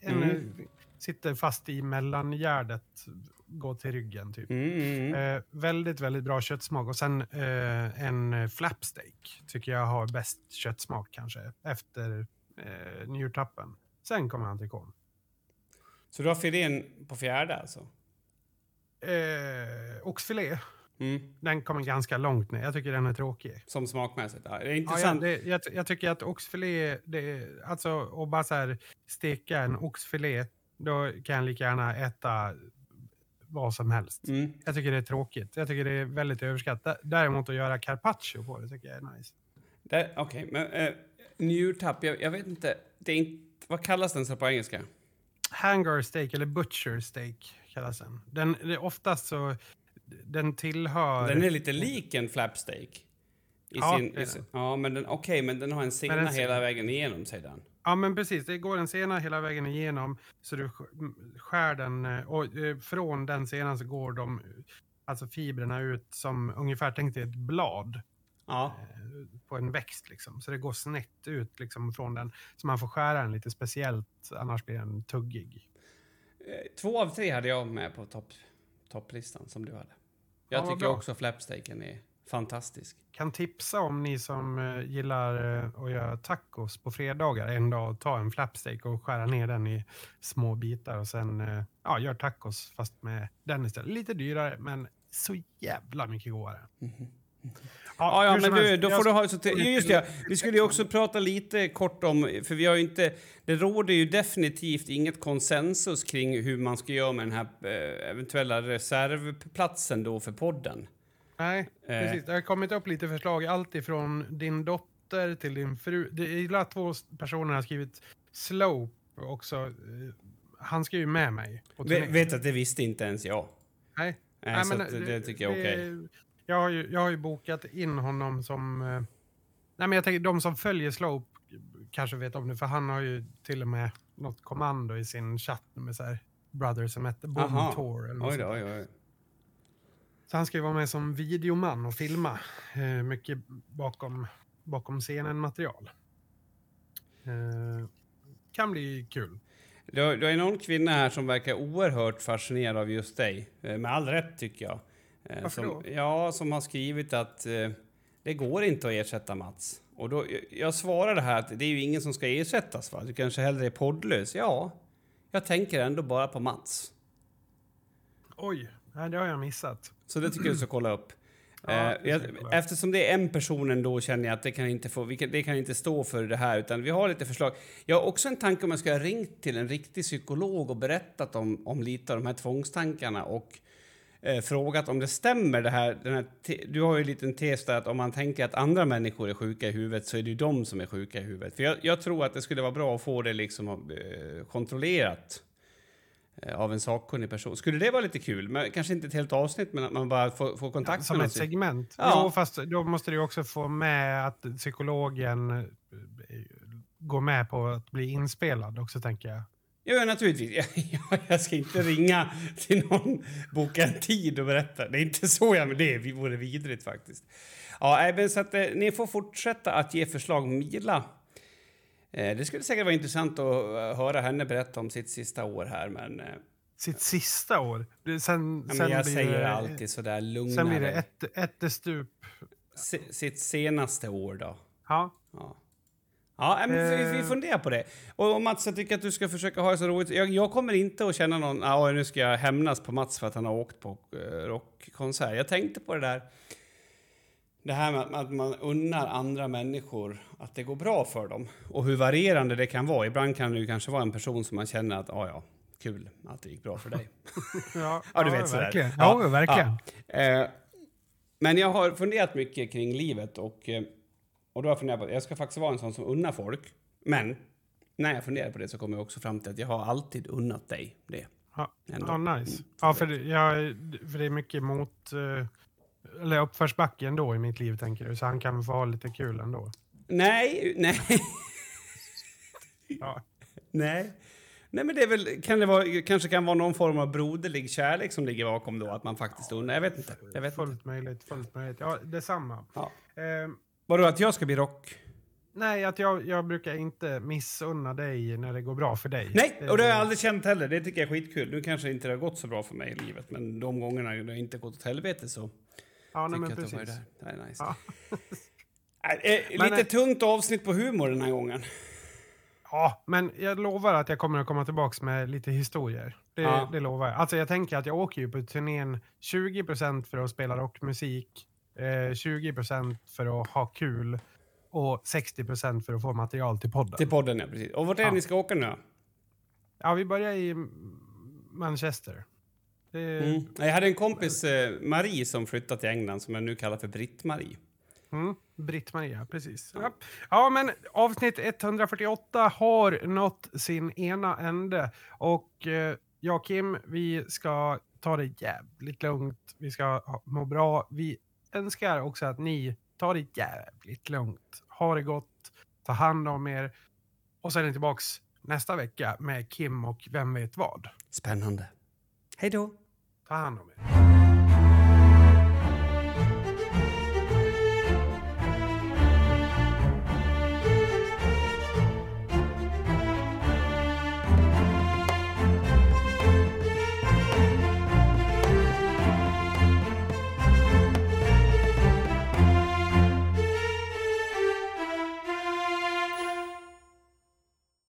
En, mm. Sitter fast i mellangärdet, går till ryggen typ. Mm. mm, mm. Eh, väldigt, väldigt bra köttsmak. Och sen eh, en flapsteak tycker jag har bäst köttsmak kanske efter eh, njurtappen. Sen kommer entrecôten. Så du har filén på fjärde alltså? Eh, oxfilé Mm. Den kommer ganska långt ner. Jag tycker den är tråkig. Som smakmässigt? Ja, det är intressant. Ja, ja, det, jag, jag, tycker att oxfilé, det, alltså att bara så här steka en oxfilé, då kan jag lika gärna äta vad som helst. Mm. Jag tycker det är tråkigt. Jag tycker det är väldigt överskattat. Däremot att göra carpaccio på det tycker jag är nice. Okej, okay, men uh, njurtapp, jag, jag, vet inte, det är inte, vad kallas den så på engelska? Hanger steak eller butcher steak kallas den. den det, oftast så den tillhör... Den är lite lik en flapsteak. I ja, sin, i sin, ja, men den, okay, men den har en sena hela vägen igenom, säger den. Ja, men precis. Det går en sena hela vägen igenom, så du skär den eh, och eh, från den senan så går de, alltså fibrerna ut som ungefär, tänk dig ett blad. Ja. Eh, på en växt liksom. Så det går snett ut liksom från den. Så man får skära den lite speciellt, annars blir den tuggig. Två av tre hade jag med på topp, topplistan som du hade. Jag ja, tycker också flapsteaken är fantastisk. Kan tipsa om ni som uh, gillar att göra tacos på fredagar en dag. Ta en flapsteak och skära ner den i små bitar och sen ja, gör tacos fast med den istället. Lite dyrare men så jävla mycket godare. Mm -hmm. Ja, ja, men du, då får du ha... Så just det, vi skulle ju också prata lite kort om, för vi har ju inte... Det råder ju definitivt inget konsensus kring hur man ska göra med den här eh, eventuella reservplatsen då för podden. Nej, eh. precis. Det har kommit upp lite förslag, allt ifrån din dotter till din fru. Det är två personer har skrivit Slope också. Eh, han ska ju med mig. Vet, vet att det visste inte ens jag. Nej. Nej, Nej så det, det, tycker jag är okej. Okay. Jag har, ju, jag har ju bokat in honom som... Eh, nej men jag tänker, de som följer Slope kanske vet om det, för han har ju till och med något kommando i sin chatt med så här brothers som heter Boom Tour. Eller oj, oj, oj. Så han ska ju vara med som videoman och filma eh, mycket bakom, bakom scenen-material. Eh, kan bli kul. Du har, du någon kvinna här som verkar oerhört fascinerad av just dig. Eh, med all rätt, tycker jag. Varför som, då? Ja, som har skrivit att eh, det går inte att ersätta Mats. Och då, jag, jag svarade här att det är ju ingen som ska ersättas, va? Du kanske hellre är poddlös. Ja, jag tänker ändå bara på Mats. Oj, nej, det har jag missat. Så det tycker jag du ska kolla upp. Ja, Eh, det jag, eftersom det är en person ändå känner jag att det kan inte få, kan, det kan inte stå för det här utan vi har lite förslag. Jag har också en tanke om jag ska ha ringt till en riktig psykolog och berättat om, om lite av de här tvångstankarna och eh, frågat om det stämmer det här, här Du har ju en liten tes där att om man tänker att andra människor är sjuka i huvudet så är det ju de som är sjuka i huvudet. För jag, jag tror att det skulle vara bra att få det liksom eh, kontrollerat eh, av en sakkunnig person. Skulle det vara lite kul? Men, kanske inte ett helt avsnitt, men att man bara får, får kontakt Som med ett någon. segment. Ja. Jo, fast då måste du också få med att psykologen eh, går med på att bli inspelad också, tänker jag. Ja, naturligtvis. Jag, jag ska inte ringa till någon, boka en tid och berätta. Det är inte så jag... Men det vore vidrigt faktiskt. Ja, men så att eh, ni får fortsätta att ge förslag. Mila. Eh, det skulle säkert vara intressant att eh, höra henne berätta om sitt sista år här, men... Eh, Sitt sista år. Sen, ja, men sen jag blir säger det, alltid sådär lugnare. Sen blir det ett, ett stup. Se- Sitt senaste år då. Ja. Ja. Ja, men vi, Eh. funderar på det. Och Mats, jag tycker att du ska försöka ha det så roligt. Jag, jag kommer inte att känna någon, ja nu ska jag hämnas på Mats för att han har åkt på uh, rockkonsert. Jag tänkte på det där, det här med att man unnar andra människor att det går bra för dem. Och hur varierande det kan vara. Ibland kan det ju kanske vara en person som man känner att, ja ja, kul att det gick bra för dig. Ja, Ja, du vet sådär. verkligen. Ja, verkligen. Ja. Eh, men jag har funderat mycket kring livet och, eh, och då har jag funderat på att jag ska faktiskt vara en sån som unnar folk. Men när jag funderar på det så kommer jag också fram till att jag har alltid unnat dig det. Ja, ja nice. Mm, Ja, för det, jag, för det är mycket mot... eh, Eller uppförsbacke ändå i mitt liv, tänker du. Så han kan få ha lite kul ändå. Nej, nej, Ja. nej. Nej, men det är väl, kan det vara, kanske kan vara någon form av broderlig kärlek som ligger bakom då, att man faktiskt unnar. Jag vet inte. Jag vet inte. Fullt möjligt, fullt möjligt. Ja, detsamma. Ja. Eh, Vadå, att jag ska bli rock? nej, att jag, jag brukar inte missunna dig när det går bra för dig. Nej, och det har jag aldrig känt heller. Det tycker jag är skitkul. Nu kanske inte det har gått så bra för mig i livet, men de gångerna det inte gått åt helvete så Ja, nej, men jag att det var precis. där. Nice. Ja. Äh, eh, Men, lite eh, tungt avsnitt på humor den här gången. Ja, men jag lovar att jag kommer att komma tillbaka med lite historier. Det, Ja. det lovar jag. Alltså jag tänker att jag åker ju på turnén 20% för att spela rockmusik, eh, 20% för att ha kul och 60% för att få material till podden. Till podden, ja. Precis. Och vart är det Ja. ni ska åka nu? Ja, vi börjar i Manchester. Det, Mm. Jag hade en kompis, eh, Marie, som flyttat till England som jag nu kallar för Britt-Marie. Mm, Britt-Maria, precis. Ja. ja, men avsnitt 148 har nått sin ena ände. Och eh, jag och Kim, vi ska ta det jävligt lugnt. Vi ska må bra. Vi önskar också att ni tar det jävligt lugnt. Ha det gott, ta hand om er. Och sen är ni tillbaks nästa vecka med Kim och Vem vet vad. Spännande. Hej då! Ta hand om er.